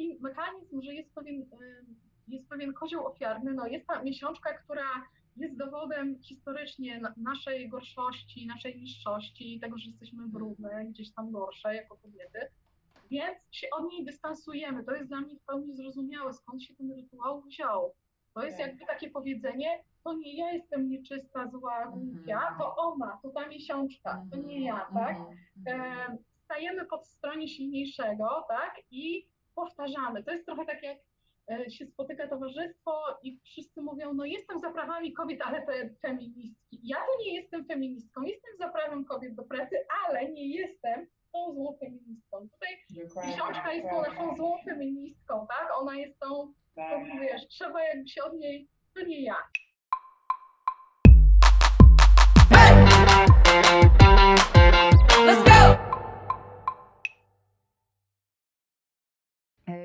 taki mechanizm, że jest pewien, y, jest pewien kozioł ofiarny, no jest ta miesiączka, która jest dowodem historycznie naszej gorszości, naszej niższości, tego, że jesteśmy brudne, gdzieś tam gorsze jako kobiety, więc się od niej dystansujemy. To jest dla mnie w pełni zrozumiałe, skąd się ten rytuał wziął. To jest jakby takie powiedzenie, to nie ja jestem nieczysta, zła, głupia, mhm. to ona, to ta miesiączka, to nie ja, mhm. tak? Mhm. E, stajemy pod stronie silniejszego, tak? I powtarzamy. To jest trochę tak jak e, się spotyka towarzystwo i wszyscy mówią, no jestem za prawami kobiet, ale to feministki. Ja to nie jestem feministką, jestem za prawem kobiet do pracy, ale nie jestem tą złą feministką. Tutaj miesiączka jest tą naszą złą feministką, tak? Ona jest tą, tak. wiesz, trzeba jakby się od niej, to nie ja.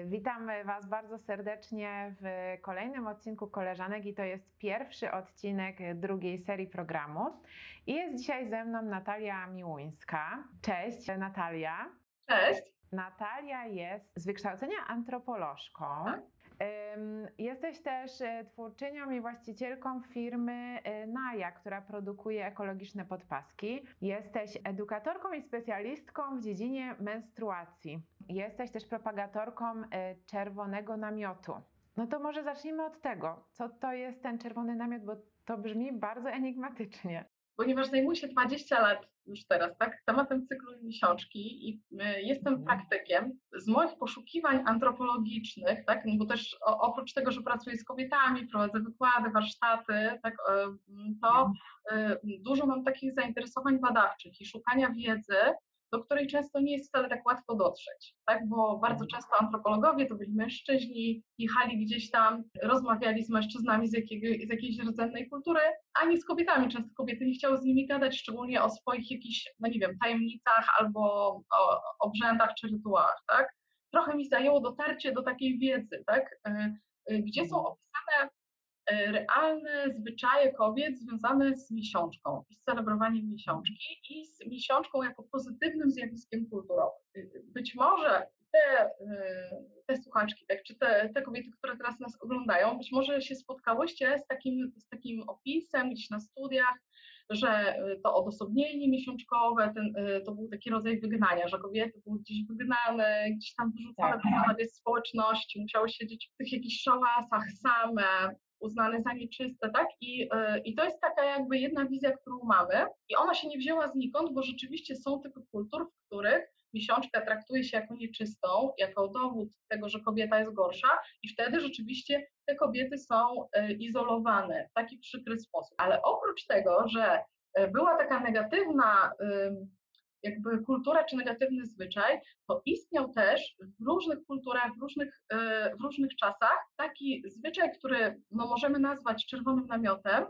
Witam Was bardzo serdecznie w kolejnym odcinku Koleżanek i to jest pierwszy odcinek drugiej serii programu. I jest dzisiaj ze mną Natalia Miłuńska. Cześć Natalia. Cześć. Natalia jest z wykształcenia antropolożką. Jesteś też e, twórczynią i właścicielką firmy e, Naja, która produkuje ekologiczne podpaski. Jesteś edukatorką i specjalistką w dziedzinie menstruacji. Jesteś też propagatorką e, czerwonego namiotu. No to może zacznijmy od tego. Co to jest ten czerwony namiot, bo to brzmi bardzo enigmatycznie ponieważ zajmuję się 20 lat już teraz, tak, tematem cyklu miesiączki i y, jestem mhm. praktykiem. Z moich poszukiwań antropologicznych, tak, no bo też oprócz tego, że pracuję z kobietami, prowadzę wykłady, warsztaty, tak, to mhm. y, dużo mam takich zainteresowań badawczych i szukania wiedzy do której często nie jest wcale tak łatwo dotrzeć, tak? bo bardzo mhm. często antropologowie to byli mężczyźni, jechali gdzieś tam, rozmawiali z mężczyznami z, jakiego, z jakiejś rdzennej kultury, a nie z kobietami. Często kobiety nie chciały z nimi gadać, szczególnie o swoich jakichś, no nie wiem, tajemnicach albo o obrzędach czy rytuałach, tak? Trochę mi zajęło dotarcie do takiej wiedzy, tak? Y, y, gdzie są mhm. opisane E, realne zwyczaje kobiet związane z miesiączką z celebrowaniem miesiączki i z miesiączką jako pozytywnym zjawiskiem kulturowym. Być może te, e, te słuchaczki, tak, czy te, te kobiety, które teraz nas oglądają, być może się spotkałyście z takim, z takim opisem gdzieś na studiach, że e, to odosobnienie miesiączkowe, ten, to był taki rodzaj wygnania, że kobiety były gdzieś wygnane, gdzieś tam wyrzucone tak. z społeczności, musiały siedzieć w tych jakichś szałasach same, uznane za nieczyste, tak? I, e, I to jest taka jakby jedna wizja, którą mamy i ona się nie wzięła znikąd, bo rzeczywiście są typy kultur, w których miesiączka traktuje się jako nieczystą, jako dowód tego, że kobieta jest gorsza i wtedy rzeczywiście te kobiety są e, izolowane w taki przykry sposób. Ale oprócz tego, że e, była taka negatywna jakby kultura czy negatywny zwyczaj, to istniał też w różnych kulturach, w różnych, e, w różnych czasach taki zwyczaj, który no, możemy nazwać czerwonym namiotem,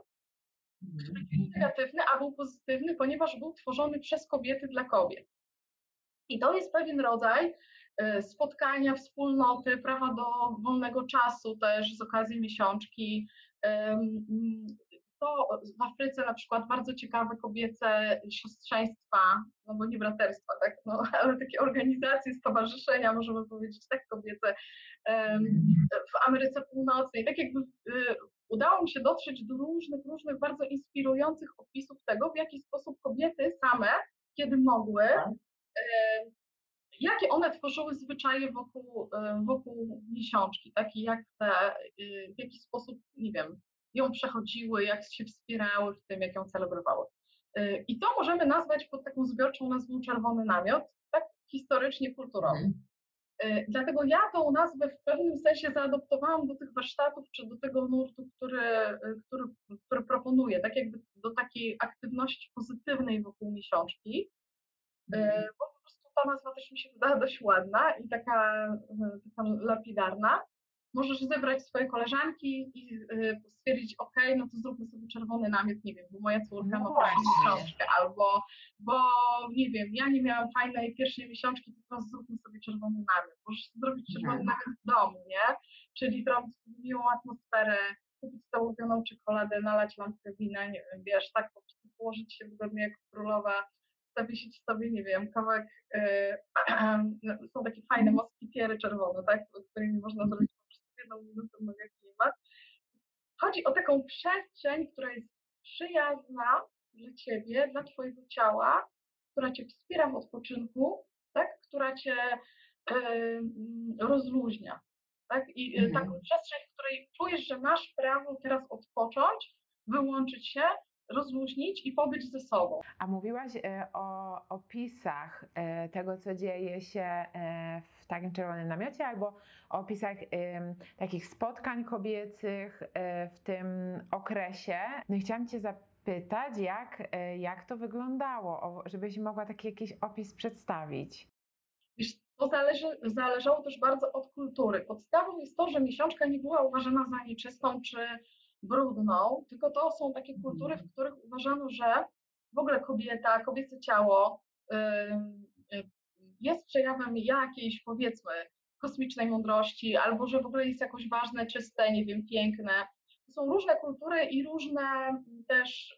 który nie był negatywny, a był pozytywny, ponieważ był tworzony przez kobiety dla kobiet. I to jest pewien rodzaj e, spotkania, wspólnoty, prawa do wolnego czasu też z okazji miesiączki, to w Afryce na przykład bardzo ciekawe kobiece siostrzeństwa, no bo nie braterstwa, tak, no, ale takie organizacje, stowarzyszenia, możemy powiedzieć tak kobiece w Ameryce Północnej, tak jakby y, udało mi się dotrzeć do różnych, różnych bardzo inspirujących opisów tego, w jaki sposób kobiety same, kiedy mogły, jakie one tworzyły zwyczaje wokół, wokół miesiączki, tak? I jak te, y, w jaki sposób, nie wiem, ją przechodziły, jak się wspierały w tym, jak ją celebrowały. Y, I to możemy nazwać pod taką zbiorczą nazwą czerwony namiot, tak historycznie kulturowy. Mm. Dlatego ja tą nazwę w pewnym sensie zaadoptowałam do tych warsztatów, czy do tego nurtu, który, y, który, który proponuję, tak jakby do takiej aktywności pozytywnej wokół miesiączki, mm. bo po prostu ta nazwa też mi się wydała dość ładna i taka, taka lapidarna możesz zebrać swoje koleżanki i y, stwierdzić, ok, no to zróbmy sobie czerwony namiot, nie wiem, bo moja córka no ma pierwszą miesiączkę, albo bo nie wiem, ja nie miałam fajnej pierwszej miesiączki, to teraz zróbmy sobie czerwony namiot. Możesz zrobić czerwony mhm. namiot w domu, nie? Czyli zrobić miłą atmosferę, kupić tą ulubioną czekoladę, nalać lampkę wina, nie wiem, wiesz, tak po prostu położyć się wygodnie jak królowa zawiesić sobie, nie wiem, kawałek, e, są takie fajne moskitiery czerwone, tak, z którymi można zrobić jedną minutę mega klimat. Chodzi o taką przestrzeń, która jest przyjazna dla Ciebie, dla Twojego ciała, która Cię wspiera w odpoczynku, tak, która Cię e, rozluźnia. Tak? I mhm. taką przestrzeń, w której czujesz, że masz prawo teraz odpocząć, wyłączyć się, rozluźnić i pobyć ze sobą. A mówiłaś e, o opisach e, tego, co dzieje się e, w takim czerwonym namiocie, albo o opisach takich spotkań kobiecych w tym okresie. No i chciałam Cię zapytać, jak, jak to wyglądało, żebyś mogła taki jakiś opis przedstawić. To zależy, zależało też bardzo od kultury. Podstawą jest to, że miesiączka nie była uważana za nieczystą czy brudną, tylko to są takie kultury, w których uważano, że w ogóle kobieta, kobiece ciało jest przejawem jakiejś, powiedzmy, kosmicznej mądrości, albo że w ogóle jest jakoś ważne, czyste, nie wiem, piękne. To są różne kultury i różne też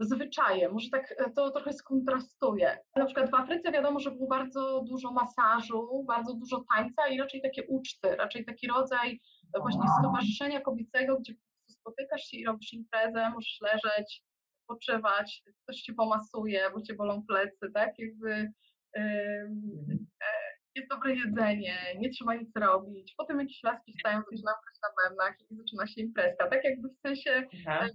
zwyczaje. Może tak e, to trochę skontrastuje. Na przykład w Afryce wiadomo, że było bardzo dużo masażu, bardzo dużo tańca i raczej takie uczty, raczej taki rodzaj właśnie stowarzyszenia kobiecego, gdzie spotykasz się i robisz imprezę, możesz leżeć, odpoczywać, ktoś cię pomasuje, bo cię bolą plecy, tak? Jakby jest dobre jedzenie, nie trzeba nic robić. Potem jakieś laski wstają, zaczynają grać na bębnach i zaczyna się imprezka. Tak jakby w sensie Aha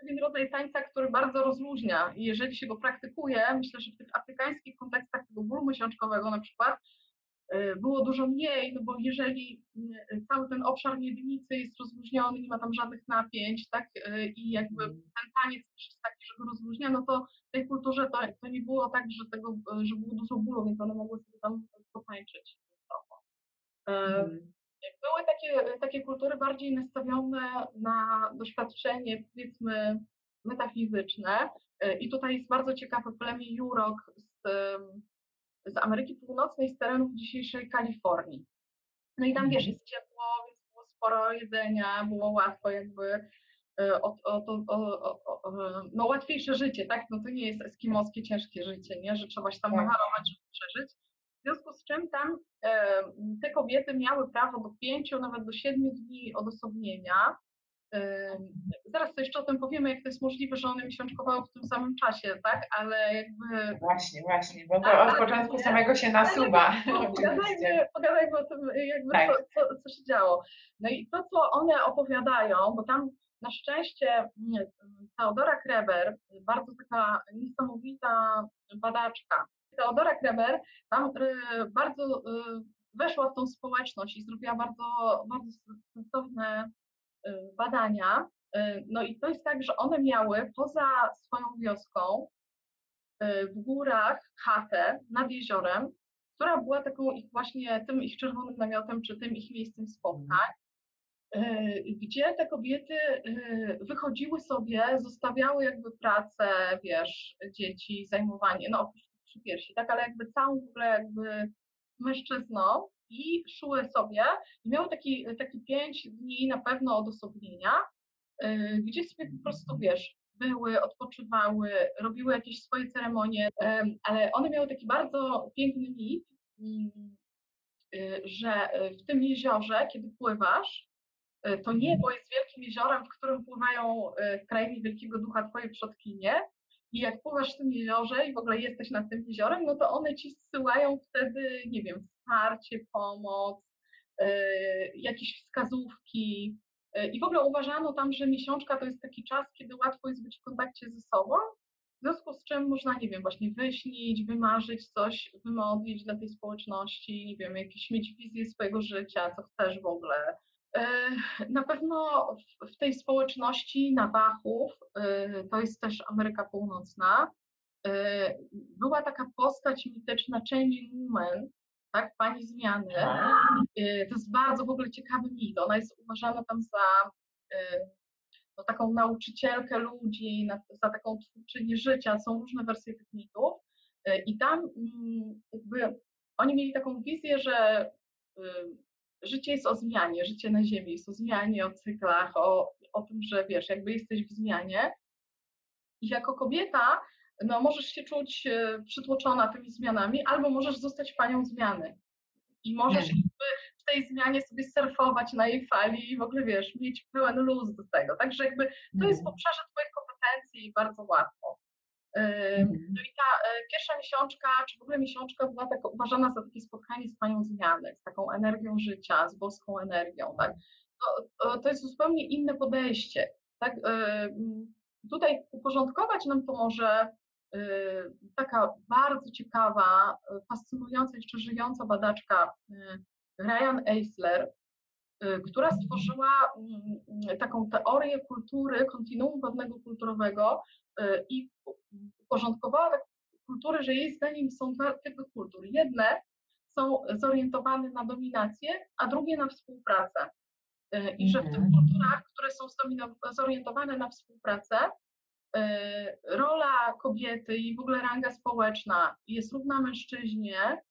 pewien rodzaj tańca, który bardzo rozluźnia i jeżeli się go praktykuje, myślę, że w tych afrykańskich kontekstach tego bólu miesiączkowego na przykład było dużo mniej, no bo jeżeli y, cały ten obszar miednicy jest rozluźniony, nie ma tam żadnych napięć, tak, y, i jakby mhm. ten taniec też jest taki, że go rozluźnia, no to w tej kulturze to, to nie było tak, że, tego, że było dużo bólu, więc one mogły sobie tam potańczyć. Mhm. Były takie, takie kultury bardziej nastawione na doświadczenie, powiedzmy, metafizyczne. I tutaj jest bardzo ciekawe plemię Jurok z, z Ameryki Północnej, z terenów dzisiejszej Kalifornii. No i tam wiesz, mhm. jest ciepło, więc było sporo jedzenia, było łatwo jakby e, o, o, o, no łatwiejsze życie, tak? No to nie jest eskimoskie ciężkie życie, nie? Że trzeba się tam tak. nacharować, żeby przeżyć. W związku z czym tam e, te kobiety miały prawo do pięciu, nawet do siedmiu dni odosobnienia. Zaraz sobie jeszcze o tym powiemy, jak to jest możliwe, że one miesiączkowały w tym samym czasie, tak? Ale jakby... Właśnie, właśnie, bo to tak, od początku nie? samego się nasuwa. Pogadajmy, pogadajmy o tym, jakby tak. co, co, co się działo. No i to, co one opowiadają, bo tam na szczęście Teodora Kreber, bardzo taka niesamowita badaczka, Teodora Kreber tam y, bardzo y, weszła w tą społeczność i zrobiła bardzo, bardzo sensowne badania. No i to jest tak, że one miały poza swoją wioską w górach chatę nad jeziorem, która była taką ich właśnie tym ich czerwonym namiotem, czy tym ich miejscem spotkań, gdzie te kobiety wychodziły sobie, zostawiały jakby pracę, wiesz, dzieci, zajmowanie, no oprócz przy piersi, tak, ale jakby całą w ogóle jakby mężczyzną i szły sobie i miały taki, taki pięć dni na pewno odosobnienia, yy, gdzie sobie po prostu, wiesz, były, odpoczywały, robiły jakieś swoje ceremonie, yy, ale one miały taki bardzo piękny mit, yy, że w tym jeziorze, kiedy pływasz, to niebo jest wielkim jeziorem, w którym pływają w krainie Wielkiego Ducha twoje przodkinie, i jak pływasz w tym jeziorze i w ogóle jesteś nad tym jeziorem, no to one ci zsyłają wtedy, nie wiem, wsparcie, pomoc, yy, jakieś wskazówki. Yy, I w ogóle uważano tam, że miesiączka to jest taki czas, kiedy łatwo jest być w kontakcie ze sobą, w związku z czym można, nie wiem, właśnie wyśnić, wymarzyć coś, wymodlić dla tej społeczności, nie wiem, jakieś mieć wizję swojego życia, co chcesz w ogóle, E, na pewno w tej społeczności Nabachów, e, to jest też Ameryka Północna, była taka postać mityczna Changing Woman, tak, pani zmiany. To jest bardzo w ogóle ciekawy mit. Ona jest uważana tam za no, taką nauczycielkę ludzi, za taką twórczynię życia. Są różne wersje tych mitów. I tam mm, jakby oni mieli taką wizję, że życie jest o zmianie, życie na Ziemi jest o zmianie, o cyklach, o, o tym, że wiesz, jakby jesteś w zmianie. I jako kobieta no możesz się czuć e, przytłoczona tymi zmianami, albo możesz zostać panią zmiany. I możesz Mhm. w tej zmianie sobie surfować na jej fali i w ogóle wiesz, mieć pełen luz do tego. Także jakby to jest w obszarze Twoich kompetencji i bardzo łatwo. Ym, Mhm. No i ta e, pierwsza miesiączka, czy w ogóle miesiączka była taka, uważana za takie spotkanie z Panią Zmiany, z taką energią życia, z boską energią, tak? To, to, jest zupełnie inne podejście, tak? Tutaj uporządkować nam to może taka bardzo ciekawa, y, fascynująca, jeszcze żyjąca badaczka y, Ryan Eisler, y, która stworzyła mm, mm, taką teorię kultury, kontinuum pewnego kulturowego y, i uporządkowała tak kultury, że jej zdaniem są dwa typy kultur. Jedne są zorientowane na dominację, a drugie na współpracę. Y, I że w tych Mhm. kulturach, które są zorientowane na współpracę, y, rola kobiety i w ogóle ranga społeczna. Jest równa mężczyźnie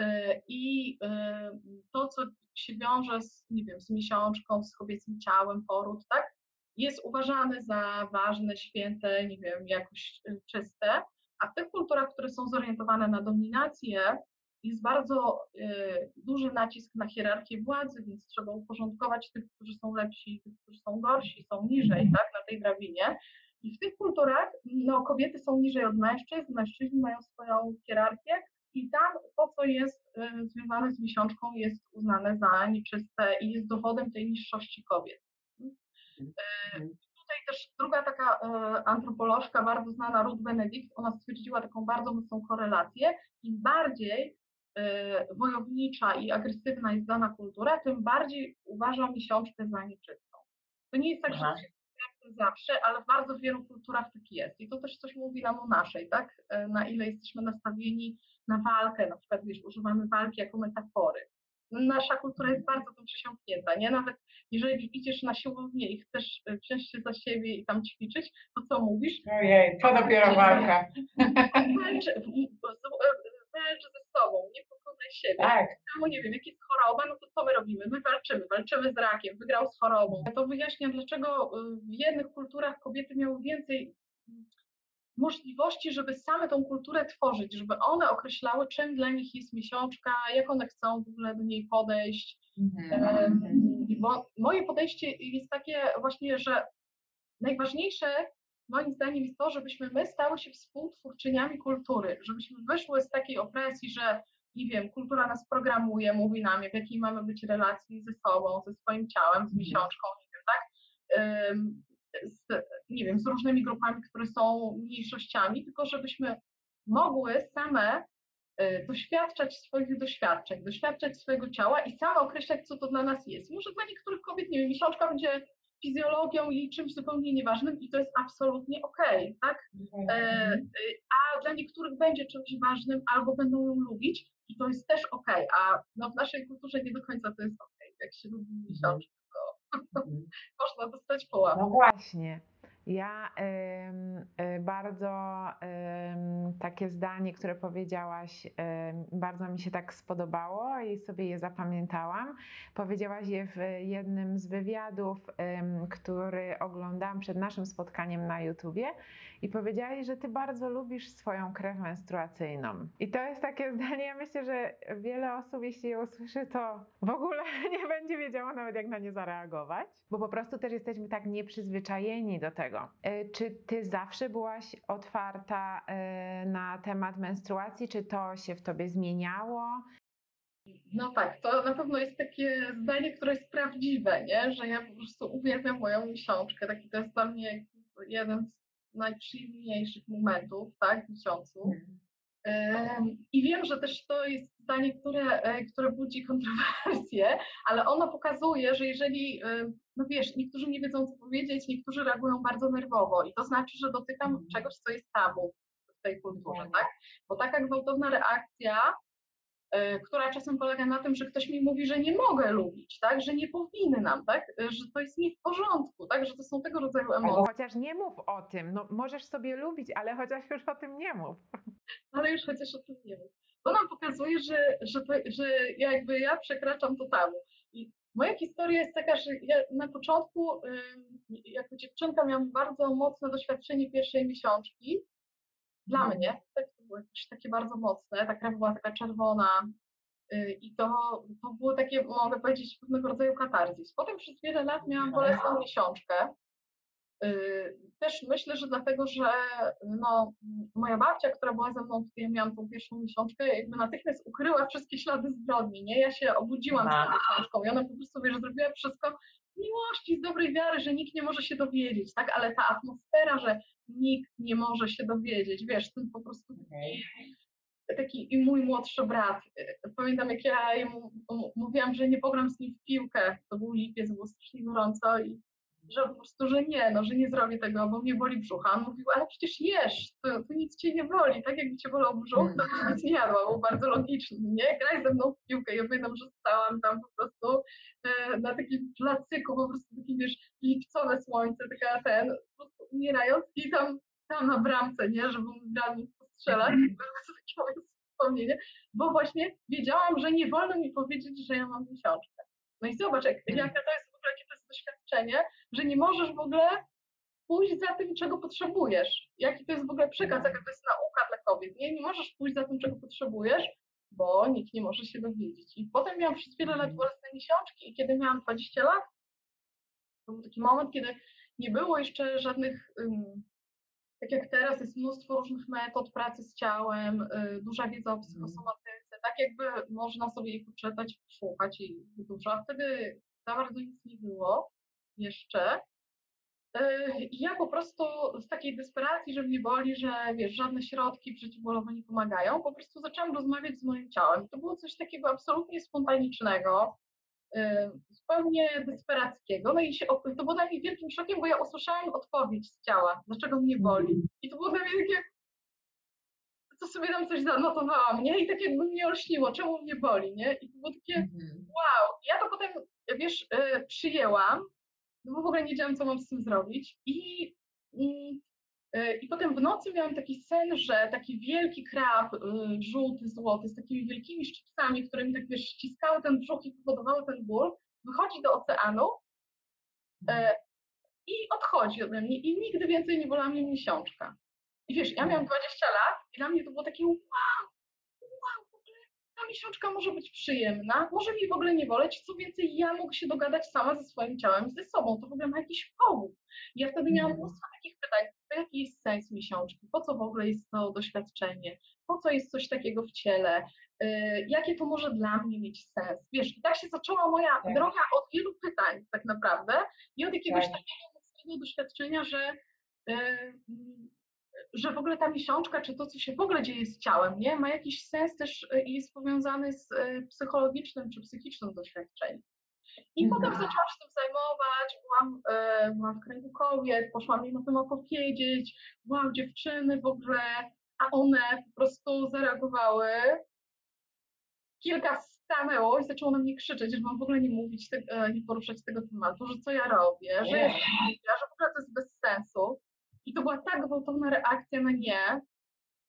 y, i y, to, co się wiąże z, nie wiem, z miesiączką, z kobiecym ciałem, poród, tak, jest uważane za ważne, święte, nie wiem, jakoś y, czyste, a w tych kulturach, które są zorientowane na dominację, jest bardzo y, duży nacisk na hierarchię władzy, więc trzeba uporządkować tych, którzy są lepsi, tych, którzy są gorsi, są niżej, tak, na tej drabinie. I w tych kulturach no, kobiety są niżej od mężczyzn, mężczyźni mają swoją hierarchię i tam to, co jest y, związane z miesiączką, jest uznane za nieczyste i jest dowodem tej niższości kobiet. Mhm. Tutaj też druga taka e, antropolożka, bardzo znana, Ruth Benedict, ona stwierdziła taką bardzo mocną korelację. Im bardziej e, wojownicza i agresywna jest dana kultura, tym bardziej uważa miesiączkę za nieczystą. To nie jest tak, Aha. że zawsze, ale w bardzo wielu kulturach tak jest. I to też coś mówi nam o naszej, tak? E, Na ile jesteśmy nastawieni na walkę, na przykład wiesz, używamy walki jako metafory. Nasza kultura jest bardzo tym przesiąknięta, nie? Nawet jeżeli idziesz na siłownię i chcesz e, wziąć się za siebie i tam ćwiczyć, to co mówisz? Ojej, to dopiero walka. Walcz ze sobą, nie pokonaj siebie. Tak. Samo nie wiem, jak jest choroba, no to co my robimy? My walczymy, walczymy z rakiem, wygrał z chorobą. To wyjaśnia, dlaczego y, w jednych kulturach kobiety miały więcej mm, możliwości, żeby same tą kulturę tworzyć, żeby one określały, czym dla nich jest miesiączka, jak one chcą w ogóle do niej podejść. Mhm. Bo moje podejście jest takie właśnie, że najważniejsze moim zdaniem jest to, żebyśmy my stały się współtwórczyniami kultury, żebyśmy wyszły z takiej opresji, że nie wiem, kultura nas programuje, mówi nam, w jakiej mamy być relacji ze sobą, ze swoim ciałem, z miesiączką, nie wiem, tak? Z, nie wiem, z różnymi grupami, które są mniejszościami, tylko żebyśmy mogły same y, doświadczać swoich doświadczeń, doświadczać swojego ciała i same określać, co to dla nas jest. Może dla niektórych kobiet, nie wiem, miesiączka będzie fizjologią i czymś zupełnie nieważnym i to jest absolutnie okej, tak? E, y, a dla niektórych będzie czymś ważnym albo będą ją lubić i to jest też okej, a no w naszej kulturze nie do końca to jest okej. Jak się lubi miesiączkę, to Mhm. można dostać po łapie. No właśnie. Ja ym, y, bardzo ym, takie zdanie, które powiedziałaś, bardzo mi się tak spodobało i sobie je zapamiętałam. Powiedziałaś je w jednym z wywiadów, który oglądałam przed naszym spotkaniem na YouTubie i powiedziałaś, że ty bardzo lubisz swoją krew menstruacyjną. I to jest takie zdanie, ja myślę, że wiele osób, jeśli je usłyszy, to w ogóle nie będzie wiedziało nawet jak na nie zareagować, bo po prostu też jesteśmy tak nieprzyzwyczajeni do tego. E, Czy ty zawsze byłaś otwarta e, na temat menstruacji, czy to się w tobie zmieniało? No tak, to na pewno jest takie zdanie, które jest prawdziwe, nie? że ja po prostu uwielbiam moją miesiączkę. Taki to jest dla mnie jeden z najprzyjemniejszych momentów tak, w miesiącu. Em, I wiem, że też to jest zdanie, które, e, które budzi kontrowersje, ale ono pokazuje, że jeżeli, e, no wiesz, niektórzy nie wiedzą, co powiedzieć, niektórzy reagują bardzo nerwowo i to znaczy, że dotykam Mhm. czegoś, co jest tabu w tej kulturze, Mhm. tak? Bo taka gwałtowna reakcja, która czasem polega na tym, że ktoś mi mówi, że nie mogę lubić, tak? Że nie powinnam, tak? E, Że to jest nie w porządku, tak? Że to są tego rodzaju emocje. Albo chociaż nie mów o tym, no możesz sobie lubić, ale chociaż już o tym nie mów. ale już chociaż o tym nie wiem. To nam pokazuje, że, że, to, że jakby ja przekraczam to tabu. I moja historia jest taka, że ja na początku jako dziewczynka miałam bardzo mocne doświadczenie pierwszej miesiączki Dla mnie tak, było jakieś takie bardzo mocne, ta krew była taka czerwona y, i to, to było takie, mogę powiedzieć, pewnego rodzaju katarzis. Potem przez wiele lat miałam bolesną miesiączkę. Y, Też myślę, że dlatego, że no, moja babcia, która była ze mną, kiedy miałam tą pierwszą miesiączkę, jakby natychmiast ukryła wszystkie ślady zbrodni, nie? Ja się obudziłam z tą miesiączką i ona po prostu, wiesz, zrobiła wszystko z miłości, z dobrej wiary, że nikt nie może się dowiedzieć, tak? Ale ta atmosfera, że nikt nie może się dowiedzieć, wiesz, ten po prostu Okej. taki i mój młodszy brat. y, Pamiętam, jak ja jemu mówiłam, że nie pogram z nim w piłkę. To był lipiec, było strasznie gorąco i że po prostu, że nie, no, że nie zrobię tego, bo mnie boli brzuch. A on mówił, ale przecież jesz, to, to nic cię nie boli, tak jakby cię bolał brzuch, to byś nic nie jadła, był bardzo logiczny, nie? Graj ze mną w piłkę. Ja pamiętam, że stałam tam po prostu e, na takim placyku, po prostu takim, wiesz, lipcowe słońce, taka ten, po prostu umierając i tam, tam na bramce, nie, żeby mógł bramnik postrzelać. To takie wspomnienie, bo właśnie wiedziałam, że nie wolno mi powiedzieć, że ja mam miesiączkę. No i zobacz, jak, Mhm. jakie to jest doświadczenie, że nie możesz w ogóle pójść za tym, czego potrzebujesz. Jaki to jest w ogóle przekaz, jaka to jest nauka dla kobiet. Nie, nie możesz pójść za tym, czego potrzebujesz, bo nikt nie może się dowiedzieć. I potem miałam przez wiele lat Mhm. bolesne miesiączki i kiedy miałam 20 lat, to był taki moment, kiedy nie było jeszcze żadnych, tak jak teraz jest mnóstwo różnych metod pracy z ciałem, y, duża wiedza o psychosomatyce, tak jakby można sobie jej poczytać, posłuchać i dużo, a wtedy za bardzo nic nie było jeszcze. Y, I ja po prostu z takiej desperacji, że mnie boli, że wiesz, żadne środki przeciwbólowe nie pomagają, po prostu zaczęłam rozmawiać z moim ciałem. To było coś takiego absolutnie spontanicznego, y, zupełnie desperackiego. No i się, to było dla mnie wielkim szokiem, bo ja usłyszałam odpowiedź z ciała, dlaczego mnie boli. I to było dla mnie takie, to sobie tam coś zanotowałam, nie? I tak jakby mnie olśniło, czemu mnie boli, nie? I to było takie, Mhm. wow. Ja to potem, wiesz, y, przyjęłam, no bo w ogóle nie wiedziałam, co mam z tym zrobić. I, i, y, I potem w nocy miałam taki sen, że taki wielki krab, y, żółty, złoty, z takimi wielkimi szczypcami, które mi tak wiesz, ściskały ten brzuch i powodowały ten ból, wychodzi do oceanu e, i odchodzi ode mnie i nigdy więcej nie bolała mnie miesiączka. I wiesz, ja miałam 20 lat i dla mnie to było takie wow, miesiączka może być przyjemna, może mi w ogóle nie boleć, co więcej, ja mogę się dogadać sama ze swoim ciałem ze sobą, to w ogóle ma jakiś powód. Ja wtedy miałam Mhm. mnóstwo takich pytań, jaki jest sens miesiączki, po co w ogóle jest to doświadczenie, po co jest coś takiego w ciele, yy, jakie to może dla mnie mieć sens. Wiesz, i tak się zaczęła moja Tak. droga od wielu pytań tak naprawdę i od jakiegoś Tak. takiego mocnego doświadczenia, że yy, że w ogóle ta miesiączka, czy to, co się w ogóle dzieje z ciałem, nie, ma jakiś sens też y, i jest powiązany z y, psychologicznym czy psychicznym doświadczeniem. I Mhm. potem zaczęłam się tym zajmować, byłam, y, byłam w kręgu kobiet, poszłam im o tym opowiedzieć, wow, dziewczyny w ogóle, a one po prostu zareagowały. Kilka stanęło i zaczęło na mnie krzyczeć, że mam w ogóle nie mówić, te, e, nie poruszać tego tematu, że co ja robię, że ja że w ogóle to jest bez sensu. I to była tak gwałtowna reakcja na nie.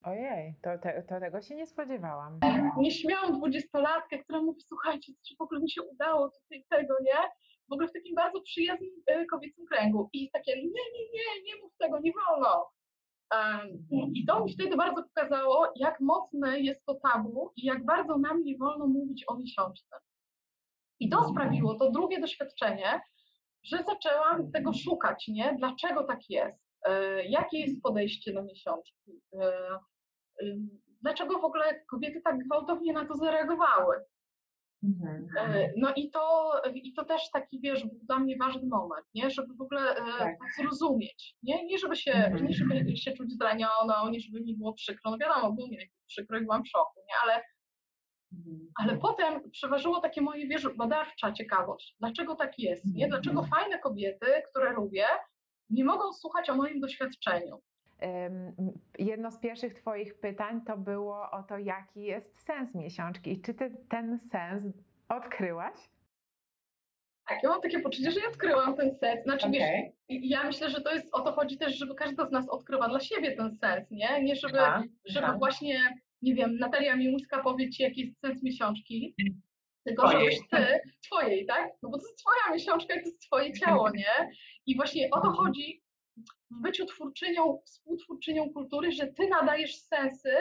Ojej, to, te, to tego się nie spodziewałam. Nieśmiałą dwudziestolatkę, która mówi, słuchajcie, czy w ogóle mi się udało tutaj tego, nie? W ogóle w takim bardzo przyjaznym e, kobiecym kręgu. I takie, nie, nie, nie, nie mów tego, nie wolno. I to mi wtedy bardzo pokazało, jak mocne jest to tabu i jak bardzo nam nie wolno mówić o miesiączce. I to sprawiło, to drugie doświadczenie, że zaczęłam tego szukać, nie? Dlaczego tak jest? E, Jakie jest podejście do miesiączki? E, Dlaczego w ogóle kobiety tak gwałtownie na to zareagowały? Mhm. E, No i to, i to też taki, wiesz, był dla mnie ważny moment, nie? Żeby w ogóle Tak. zrozumieć, nie? Nie żeby, się, Mhm. nie żeby się czuć zranioną, nie żeby mi było przykro, no wiadomo, było mi przykro i byłam w szoku, nie? Ale, Mhm. ale potem przeważyło takie moje, wiesz, badawcza ciekawość. Dlaczego tak jest, nie? Dlaczego fajne kobiety, które lubię, nie mogą słuchać o moim doświadczeniu? Jedno z pierwszych Twoich pytań to było o to, jaki jest sens miesiączki i czy Ty ten sens odkryłaś? Tak, ja mam takie poczucie, że ja odkryłam ten sens. Znaczy, wiesz, Okej. i ja myślę, że to jest, o to chodzi też, żeby każda z nas odkryła dla siebie ten sens, nie? Nie żeby, Aha, żeby właśnie, nie wiem, Natalia Miłuńska powie ci, jaki jest sens miesiączki, tylko Twojej. żebyś ty, twojej, tak? No bo to jest twoja miesiączka i to jest twoje ciało, nie? I właśnie o to chodzi, w byciu twórczynią, współtwórczynią kultury, że ty nadajesz sensy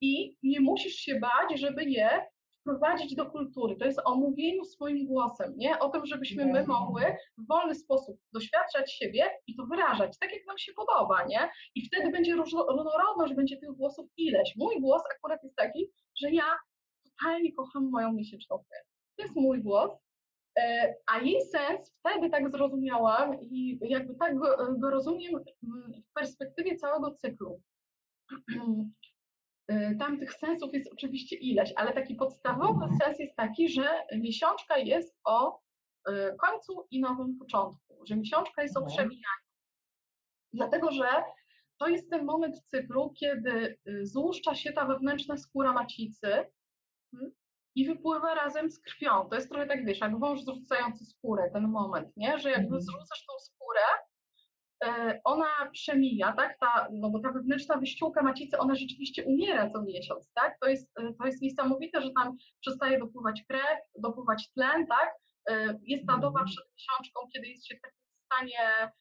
i nie musisz się bać, żeby je wprowadzić do kultury. To jest o mówieniu swoim głosem, nie? O tym, żebyśmy my mogły w wolny sposób doświadczać siebie i to wyrażać, tak jak nam się podoba, nie? I wtedy będzie różnorodność, będzie tych głosów ileś. Mój głos akurat jest taki, że ja totalnie kocham moją miesięczną krew. To jest mój głos, e, a jej sens wtedy tak zrozumiałam i jakby tak go, go rozumiem w perspektywie całego cyklu. E, tam tych sensów jest oczywiście ileś, ale taki podstawowy sens jest taki, że miesiączka jest o e, końcu i nowym początku, że miesiączka jest o Mhm. przemijaniu. Dlatego, że to jest ten moment cyklu, kiedy y, złuszcza się ta wewnętrzna skóra macicy mm, i wypływa razem z krwią. To jest trochę tak, wiesz, jak wąż zrzucający skórę, ten moment, nie? Że jakby Mhm. zrzucasz tą skórę, e, ona przemija, tak? Ta, no bo ta wewnętrzna wyściółka macicy, ona rzeczywiście umiera co miesiąc, tak? To jest, e, to jest niesamowite, że tam przestaje dopływać krew, dopływać tlen, tak? E, Jest ta doba Mhm. przed miesiączką, kiedy jest się w takim stanie,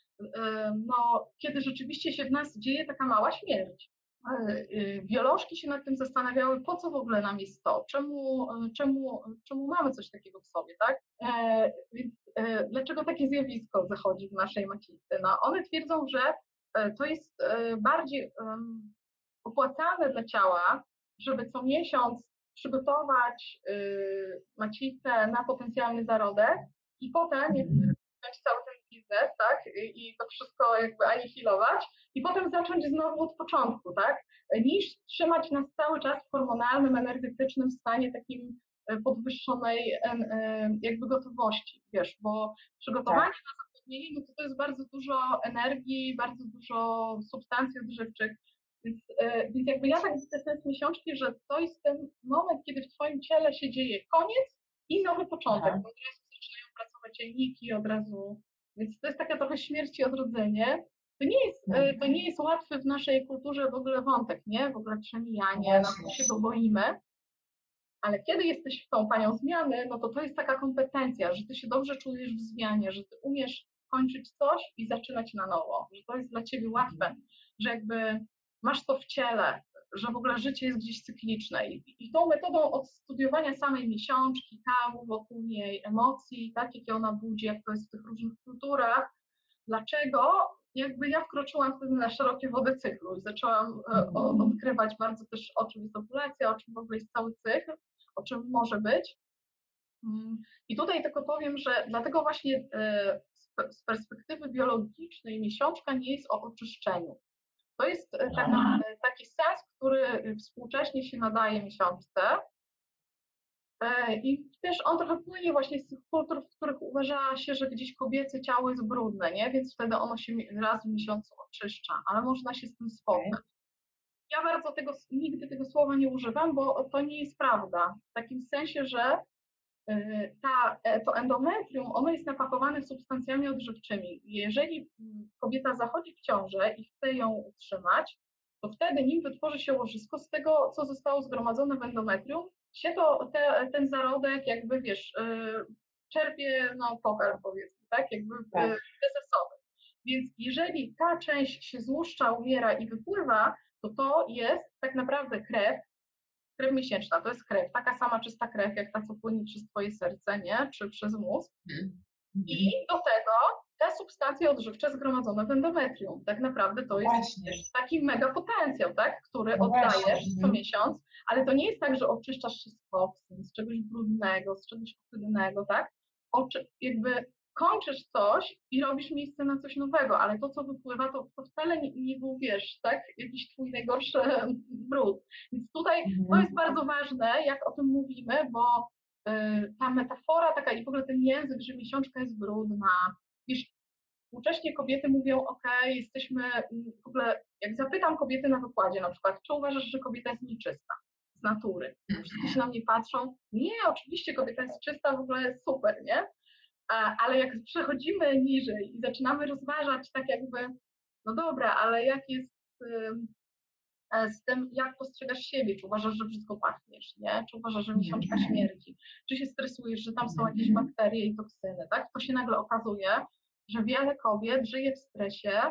no, kiedy rzeczywiście się w nas dzieje taka mała śmierć. E, e, Biolożki się nad tym zastanawiały, po co w ogóle nam jest to, czemu, e, czemu, czemu mamy coś takiego w sobie, tak? E, Więc e, dlaczego takie zjawisko zachodzi w naszej macicy? No, one twierdzą, że e, to jest bardziej em, opłacalne dla ciała, żeby co miesiąc przygotować y, macicę na potencjalny zarodek i potem jakby zacząć cały ten biznes, tak, i, i to wszystko jakby anihilować i potem zacząć znowu od początku, tak, niż trzymać nas cały czas w hormonalnym, energetycznym stanie takim e, podwyższonej en- e, jakby gotowości, wiesz, bo przygotowanie na zapłodnienie, no to to jest bardzo dużo energii, bardzo dużo substancji odżywczych, więc, e, więc jakby ja tak widzę sens miesiączki, że to jest ten moment, kiedy w Twoim ciele się dzieje koniec i nowy początek. Aha. Od razu zaczynają pracować jajniki, od razu. Więc to jest taka trochę śmierć i odrodzenie. To nie jest, e, to nie jest łatwy w naszej kulturze w ogóle wątek, nie? W ogóle przemijanie, Właśnie. to się go boimy. Ale kiedy jesteś w tą panią zmiany, no to to jest taka kompetencja, że ty się dobrze czujesz w zmianie, że ty umiesz kończyć coś i zaczynać na nowo, że to jest dla ciebie łatwe, że jakby masz to w ciele, że w ogóle życie jest gdzieś cykliczne. I, i tą metodą od studiowania samej miesiączki, tabu wokół niej, emocji, tak, jakie ona budzi, jak to jest w tych różnych kulturach, dlaczego jakby ja wkroczyłam wtedy na szerokie wody cyklu i zaczęłam e, o, odkrywać bardzo też, o czym jest ovulacja, o czym w ogóle jest cały cykl, o czym może być. Mm, I tutaj tylko powiem, że dlatego właśnie e, z pe- z perspektywy biologicznej miesiączka nie jest o oczyszczeniu. To jest e, tak taki sens, który współcześnie się nadaje miesiączce. E, I też on trochę płynie właśnie z tych kultur, w których uważa się, że gdzieś kobiece ciało jest brudne, nie? Więc wtedy ono się raz w miesiącu oczyszcza, ale można się z tym spotkać. Ja bardzo tego, nigdy tego słowa nie używam, bo to nie jest prawda. W takim sensie, że y, ta, e, to endometrium, ono jest napakowane substancjami odżywczymi. Jeżeli mm, kobieta zachodzi w ciążę i chce ją utrzymać, to wtedy, nim wytworzy się łożysko, z tego, co zostało zgromadzone w endometrium, się to, te, ten zarodek jakby, wiesz, y, czerpie, no, pokarm powiedzmy, tak, jakby Tak. bezesowy. Więc jeżeli ta część się złuszcza, umiera i wypływa, to to jest tak naprawdę krew, krew miesięczna, to jest krew, taka sama czysta krew, jak ta, co płynie przez twoje serce, nie, czy przez mózg. I do tego te substancje odżywcze zgromadzone w endometrium. Tak naprawdę to jest Właśnie. taki mega potencjał, tak? który No właśnie, oddajesz co mhm. miesiąc, ale to nie jest tak, że oczyszczasz się z toksyn, z czegoś brudnego, z czegoś ohydnego, tak? Oczy, jakby kończysz coś i robisz miejsce na coś nowego, ale to, co wypływa, to, to wcale nie, nie był, wiesz, tak? Jakiś twój najgorszy brud. Więc tutaj to Mhm. jest bardzo ważne, jak o tym mówimy, bo y, ta metafora taka i w ogóle ten język, że miesiączka jest brudna. Wiesz, współcześnie kobiety mówią, ok, jesteśmy, mm, w ogóle jak zapytam kobiety na wykładzie na przykład, czy uważasz, że kobieta jest nieczysta z natury? Wszyscy się na mnie patrzą, nie, oczywiście kobieta jest czysta, w ogóle jest super, nie? Ale jak przechodzimy niżej i zaczynamy rozważać tak jakby, no dobra, ale jak jest e, z tym, jak postrzegasz siebie, czy uważasz, że brzydko pachniesz, nie? Czy uważasz, że miesiączka śmierdzi, czy się stresujesz, że tam są jakieś bakterie i toksyny, tak? To się nagle okazuje, że wiele kobiet żyje w stresie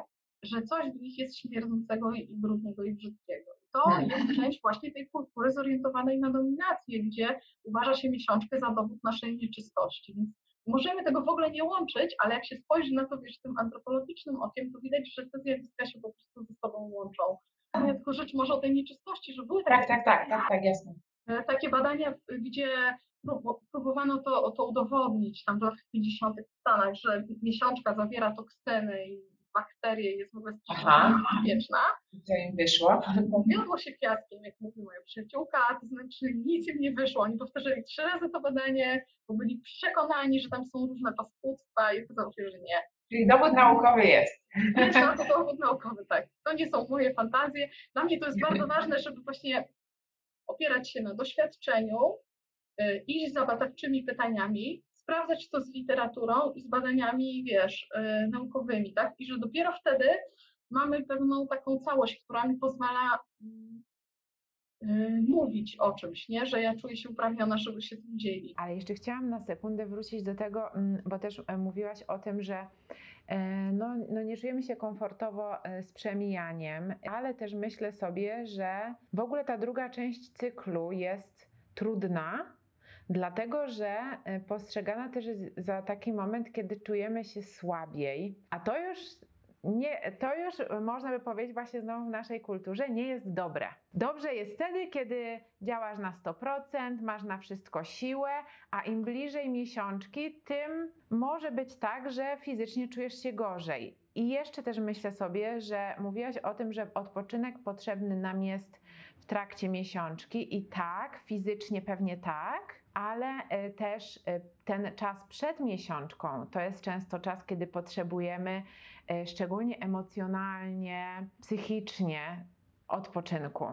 że coś w nich jest śmierdzącego i brudnego i brzydkiego. To Hmm. jest część właśnie tej kultury zorientowanej na dominację, gdzie uważa się miesiączkę za dowód naszej nieczystości. Więc możemy tego w ogóle nie łączyć, ale jak się spojrzy na to, wiesz, tym antropologicznym okiem, to widać, że te zjawiska się po prostu ze sobą łączą. Ja tylko rzecz może o tej nieczystości, że były takie Tak, tak, tak, tak, tak, jasne. E, takie badania, gdzie próbowano to, to udowodnić tam w latach 50. w Stanach, że miesiączka zawiera toksyny i bakterie jest w ogóle Aha. bezpieczna. I co im wyszło? Powiodło się fiaskiem, jak mówi moja przyjaciółka, to znaczy nic im nie wyszło. Oni powtarzali trzy razy to badanie, bo byli przekonani, że tam są różne paskudztwa i okazało się, że nie. Czyli dowód naukowy jest. Na to dowód naukowy, tak. To nie są moje fantazje. Dla mnie to jest bardzo ważne, żeby właśnie opierać się na doświadczeniu, iść za badawczymi pytaniami, sprawdzać to z literaturą i z badaniami, wiesz, y, naukowymi, tak? I że dopiero wtedy mamy pewną taką całość, która mi pozwala mm, y, mówić o czymś, nie? Że ja czuję się uprawniona, żeby się tym dzielić. Ale jeszcze chciałam na sekundę wrócić do tego, mm, bo też e, mówiłaś o tym, że e, no, no nie czujemy się komfortowo e, z przemijaniem, ale też myślę sobie, że w ogóle ta druga część cyklu jest trudna, dlatego że e, postrzegana też jest za taki moment, kiedy czujemy się słabiej, a to już nie, to już można by powiedzieć właśnie znowu w naszej kulturze nie jest dobre. Dobrze jest wtedy, kiedy działasz na 100%, masz na wszystko siłę, a im bliżej miesiączki, tym może być tak, że fizycznie czujesz się gorzej. I jeszcze też myślę sobie, że mówiłaś o tym, że odpoczynek potrzebny nam jest w trakcie miesiączki i tak, fizycznie pewnie tak, ale e, też e, ten czas przed miesiączką to jest często czas, kiedy potrzebujemy e, szczególnie emocjonalnie, psychicznie odpoczynku.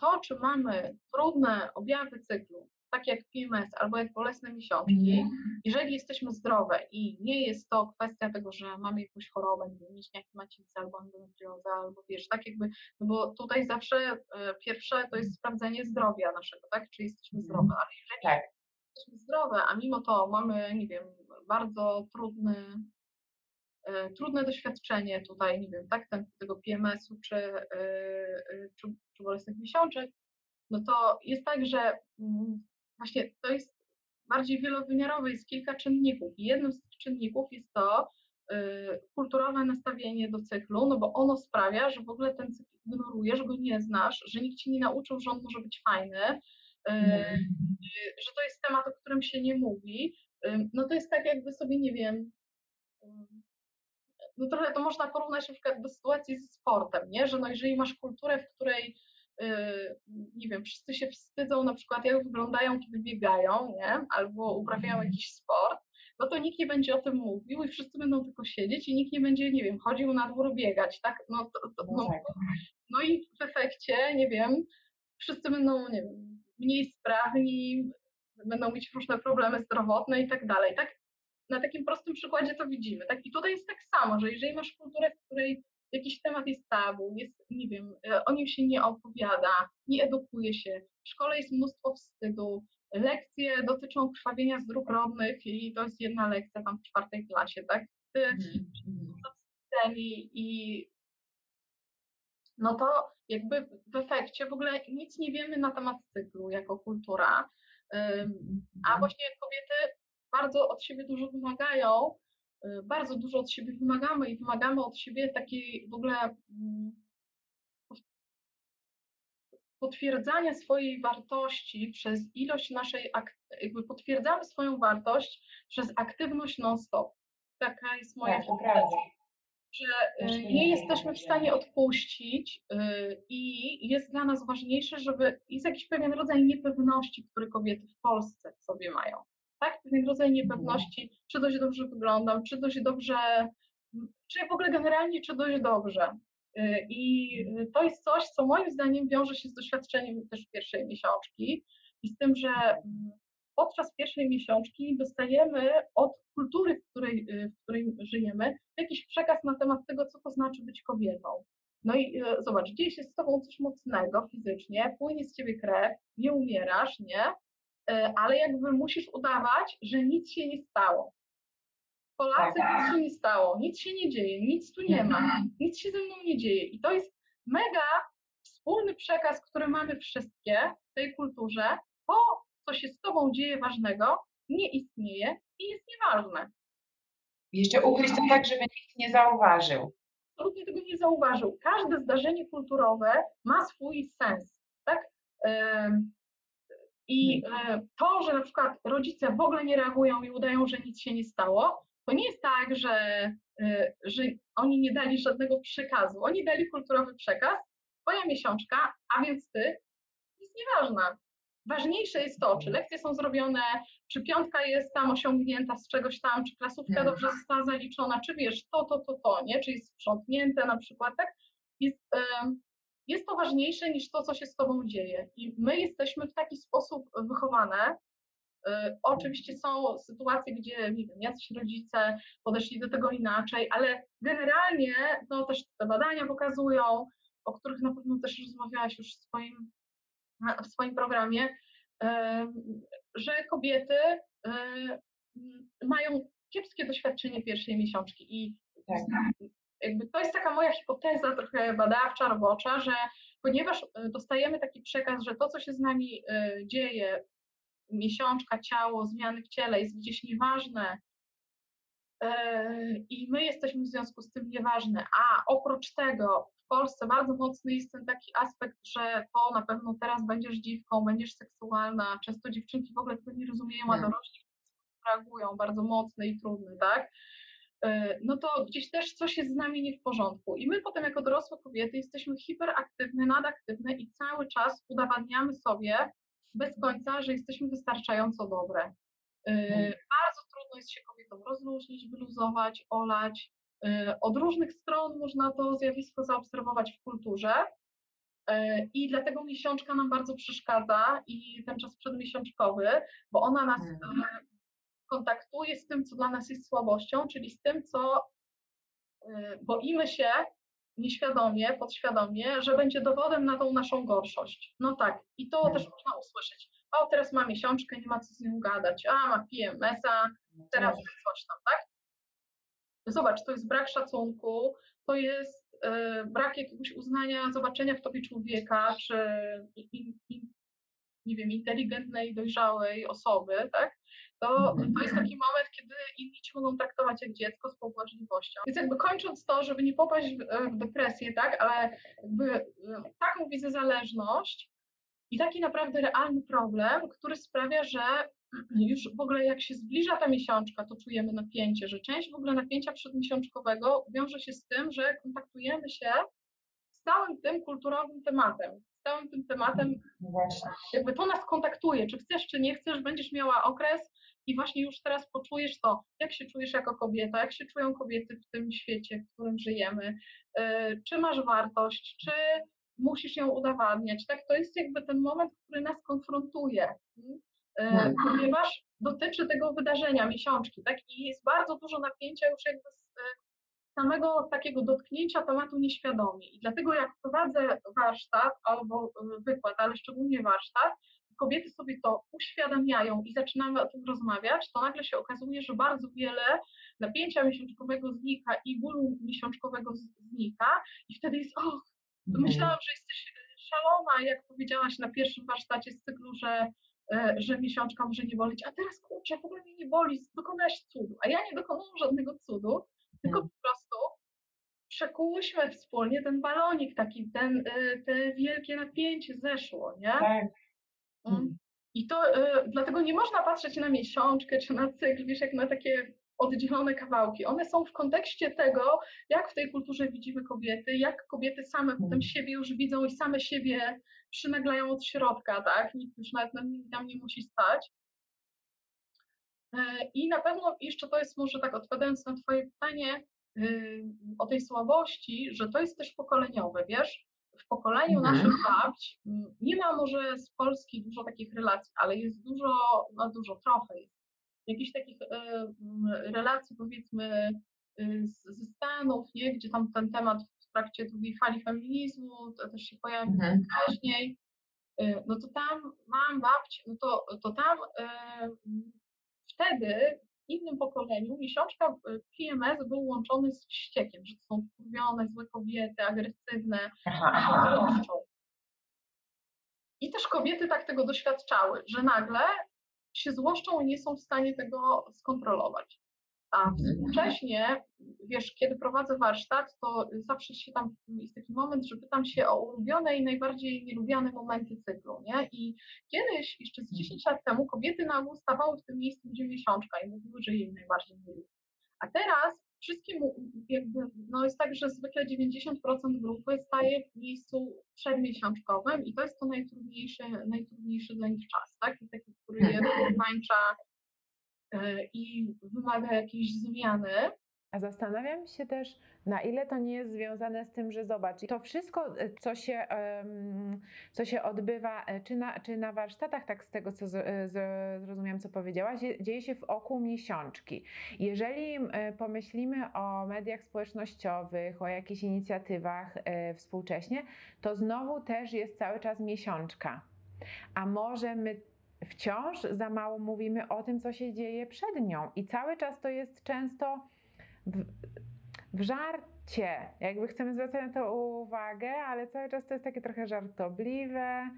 To, czy mamy trudne objawy cyklu, takie jak PMS albo jak bolesne miesiączki, jeżeli jesteśmy zdrowe i nie jest to kwestia tego, że mamy jakąś chorobę, nie wiem, mięśniaki macicy albo endometriozę, albo wiesz, tak jakby, no bo tutaj zawsze e, pierwsze to jest sprawdzenie zdrowia naszego, tak, czy jesteśmy Mhm. zdrowe, ale jeżeli Tak. jesteśmy zdrowe, a mimo to mamy, nie wiem, bardzo trudny, e, trudne doświadczenie tutaj, nie wiem, tak, ten, tego PMS-u czy, e, czy, czy bolesnych miesiączek, no to jest tak, że mm, właśnie to jest bardziej wielowymiarowe, jest kilka czynników. I jednym z tych czynników jest to y, kulturowe nastawienie do cyklu, no bo ono sprawia, że w ogóle ten cykl ignorujesz, go nie znasz, że nikt ci nie nauczył, że on może być fajny, y, Mhm. że to jest temat, o którym się nie mówi. No to jest tak, jakby sobie, nie wiem, no trochę to można porównać na przykład do sytuacji ze sportem, nie? Że no jeżeli masz kulturę, w której nie wiem, wszyscy się wstydzą na przykład jak wyglądają, kiedy biegają, nie? Albo uprawiają jakiś sport, no to nikt nie będzie o tym mówił i wszyscy będą tylko siedzieć i nikt nie będzie, nie wiem, chodził na dwór biegać, tak? No, to, to, No no, tak. no i w efekcie, nie wiem, wszyscy będą, nie wiem, mniej sprawni, będą mieć różne problemy zdrowotne i tak dalej, tak? Na takim prostym przykładzie to widzimy, tak? I tutaj jest tak samo, że jeżeli masz kulturę, w której jakiś temat jest tabu, jest, nie wiem, e, o nim się nie opowiada, nie edukuje się, w szkole jest mnóstwo wstydu, lekcje dotyczą krwawienia z dróg rodnych i to jest jedna lekcja tam w czwartej klasie, tak? Ty, Mhm. Mhm. i, i no to jakby w efekcie w ogóle nic nie wiemy na temat cyklu jako kultura, Ym, a właśnie kobiety bardzo od siebie dużo wymagają, bardzo dużo od siebie wymagamy i wymagamy od siebie takiej w ogóle mm, potwierdzania swojej wartości przez ilość naszej, ak- jakby potwierdzamy swoją wartość przez aktywność non-stop. Taka jest moja Tak, że y, nie jesteśmy w stanie odpuścić y, i jest dla nas ważniejsze, żeby jest jakiś pewien rodzaj niepewności, który kobiety w Polsce sobie mają. Tak? Pewien rodzaj niepewności, czy dość dobrze wyglądam, czy dość dobrze, czy w ogóle generalnie, czy dość dobrze. Y, I y, to jest coś, co moim zdaniem wiąże się z doświadczeniem też pierwszej miesiączki i z tym, że podczas pierwszej miesiączki dostajemy od kultury, w której, y, w której żyjemy, jakiś przekaz na temat tego, co to znaczy być kobietą. No i e, zobacz, dzieje się z tobą coś mocnego fizycznie, płynie z ciebie krew, nie umierasz, nie? E, Ale jakby musisz udawać, że nic się nie stało. Polacy, nic się nie stało, nic się nie dzieje, nic tu nie ma, Mhm. nic się ze mną nie dzieje. I to jest mega wspólny przekaz, który mamy wszystkie w tej kulturze. To, co się z tobą dzieje ważnego, nie istnieje i jest nieważne. Jeszcze ukryć to tak, żeby nikt nie zauważył. absolutnie tego nie zauważył. Każde zdarzenie kulturowe ma swój sens, tak? I e, to, że na przykład rodzice w ogóle nie reagują i udają, że nic się nie stało, to nie jest tak, że, e, że oni nie dali żadnego przekazu. Oni dali kulturowy przekaz, twoja miesiączka, a więc ty, jest nieważna. Ważniejsze jest to, czy lekcje są zrobione, czy piątka jest tam osiągnięta z czegoś tam, czy klasówka Mhm. dobrze została zaliczona, czy wiesz, to, to, to, to, nie? Czy jest sprzątnięte na przykład, tak? Jest, jest to ważniejsze niż to, co się z tobą dzieje. I my jesteśmy w taki sposób wychowane. Y, Oczywiście są sytuacje, gdzie nie wiem, jacyś rodzice podeszli do tego inaczej, ale generalnie no, też te badania pokazują, o których na pewno też rozmawiałaś już w swoim, w swoim programie, em, że kobiety m, mają kiepskie doświadczenie pierwszej miesiączki i Tak. Jakby to jest taka moja hipoteza trochę badawcza, robocza, że ponieważ e, dostajemy taki przekaz, że to, co się z nami e, dzieje, miesiączka, ciało, zmiany w ciele jest gdzieś nieważne e, i my jesteśmy w związku z tym nieważne, a oprócz tego w Polsce bardzo mocny jest ten taki aspekt, że to na pewno teraz będziesz dziwką, będziesz seksualna, często dziewczynki w ogóle tego nie rozumieją, a Mhm. dorośli reagują bardzo mocny i trudny, tak? E, no to gdzieś też coś jest z nami nie w porządku. I my potem jako dorosłe kobiety jesteśmy hiperaktywne, nadaktywne i cały czas udowadniamy sobie bez końca, że jesteśmy wystarczająco dobre. E, Mhm. Bardzo trudno jest się kobietom rozluźnić, wyluzować, olać. E, Od różnych stron można to zjawisko zaobserwować w kulturze. E, I dlatego miesiączka nam bardzo przeszkadza i ten czas przedmiesiączkowy, bo ona nas Mhm. Kontaktuje z tym, co dla nas jest słabością, czyli z tym, co y, boimy się nieświadomie, podświadomie, że będzie dowodem na tą naszą gorszość. No tak, i to Mhm. też można usłyszeć. O, teraz ma miesiączkę, nie ma co z nią gadać. A, ma PMS-a, teraz coś tam, tak? Zobacz, to jest brak szacunku, to jest y, brak jakiegoś uznania, zobaczenia w tobie człowieka, czy i, i, nie wiem, inteligentnej, dojrzałej osoby, tak? To, Mhm. to jest taki moment, kiedy inni cię mogą traktować jak dziecko z pobłażliwością. Więc jakby kończąc to, żeby nie popaść w, w depresję, tak, ale jakby y, taką widzę zależność i taki naprawdę realny problem, który sprawia, że już w ogóle jak się zbliża ta miesiączka, to czujemy napięcie, że część w ogóle napięcia przedmiesiączkowego wiąże się z tym, że kontaktujemy się z całym tym kulturowym tematem, z całym tym tematem jakby to nas kontaktuje, czy chcesz, czy nie chcesz, będziesz miała okres i właśnie już teraz poczujesz to, jak się czujesz jako kobieta, jak się czują kobiety w tym świecie, w którym żyjemy, yy, czy masz wartość, czy musisz ją udowadniać, tak? To jest jakby ten moment, który nas konfrontuje, yy, Hmm. ponieważ dotyczy tego wydarzenia, miesiączki, tak? I jest bardzo dużo napięcia już jakby z yy, samego takiego dotknięcia tematu nieświadomie. I dlatego jak prowadzę warsztat albo wykład, ale szczególnie warsztat, kobiety sobie to uświadamiają i zaczynamy o tym rozmawiać, to nagle się okazuje, że bardzo wiele napięcia miesiączkowego znika i bólu miesiączkowego znika i wtedy jest, och, Mhm. myślałam, że jesteś y, szalona, jak powiedziałaś na pierwszym warsztacie z cyklu, że, y, że miesiączka może nie bolić, a teraz kurczę, w ogóle mnie nie boli, dokonałaś cudu, a ja nie dokonałam żadnego cudu, tylko Mhm. po prostu przekułyśmy wspólnie ten balonik, taki, ten, y, te wielkie napięcie zeszło, nie? Tak. Mm. I to y, dlatego nie można patrzeć na miesiączkę czy na cykl, wiesz, jak na takie oddzielone kawałki. One są w kontekście tego, jak w tej kulturze widzimy kobiety, jak kobiety same potem Mhm. siebie już widzą i same siebie przynaglają od środka, tak? Nikt już nawet tam nie musi stać. E, I na pewno jeszcze to jest może tak odpowiadając na Twoje pytanie y, o tej słabości, że to jest też pokoleniowe, wiesz? W pokoleniu Mhm. naszych babć m, nie ma może z Polski dużo takich relacji, ale jest dużo, no dużo, trochę jest. Jakichś takich y, relacji powiedzmy y, ze Stanów, nie? gdzie tam ten temat w trakcie drugiej fali feminizmu to też się pojawił Mhm. wcześniej, y, no to tam mam babci, no to, to tam y, wtedy innym pokoleniu miesiączka y, PMS był łączony z wściekiem, że to są wkurwione, złe kobiety, agresywne, złoszczą. I też kobiety tak tego doświadczały, że nagle się złoszczą i nie są w stanie tego skontrolować. A współcześnie, wiesz, kiedy prowadzę warsztat, to zawsze się tam jest taki moment, że pytam się o ulubione i najbardziej nielubiane momenty cyklu, nie? I kiedyś, jeszcze z 10 lat temu, kobiety na ogół stawały w tym miejscu, gdzie miesiączka i mówiły, że jej najbardziej nie lubi. A teraz wszystkim jakby, no jest tak, że zwykle 90% grupy staje w miejscu przedmiesiączkowym i to jest to najtrudniejszy, najtrudniejszy dla nich czas, tak? I taki, który je wykańcza i wymaga jakiejś zmiany. A zastanawiam się też, na ile to nie jest związane z tym, że zobacz, to wszystko, e, co się, co się odbywa, e, czy na, czy na warsztatach, tak z tego, co e, zrozumiałam, co powiedziałaś, dzie- dzieje się w oku miesiączki. Jeżeli e, pomyślimy o mediach społecznościowych, o jakichś inicjatywach e, współcześnie, to znowu też jest cały czas miesiączka. A może my wciąż za mało mówimy o tym, co się dzieje przed nią i cały czas to jest często w, w żarcie. Jakby chcemy zwracać na to uwagę, ale cały czas to jest takie trochę żartobliwe.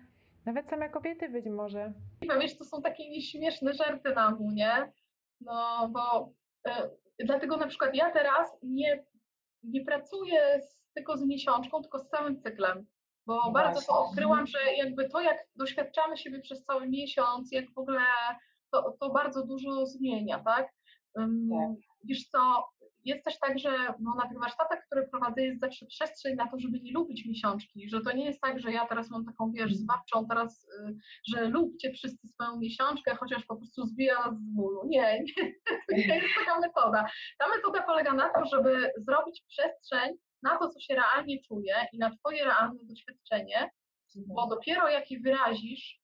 Nawet same kobiety być może. I wiesz, to są takie nieśmieszne żarty na mu, nie? No, bo e, dlatego na przykład ja teraz nie, nie pracuję z, tylko z miesiączką, tylko z całym cyklem. Bo No bardzo to odkryłam, że jakby to, jak doświadczamy siebie przez cały miesiąc, jak w ogóle to, to bardzo dużo zmienia, tak? Ym, Tak. Wiesz co, jest też tak, że no, na tych warsztatach, które prowadzę, jest zawsze przestrzeń na to, żeby nie lubić miesiączki, że to nie jest tak, że ja teraz mam taką, wiesz, zbawczą teraz, y, że lubcie wszyscy swoją miesiączkę, chociaż po prostu zbija z bólu. Nie, nie, to nie jest taka metoda. Ta metoda polega na tym, żeby zrobić przestrzeń na to, co się realnie czuje i na twoje realne doświadczenie, bo dopiero jak je wyrazisz,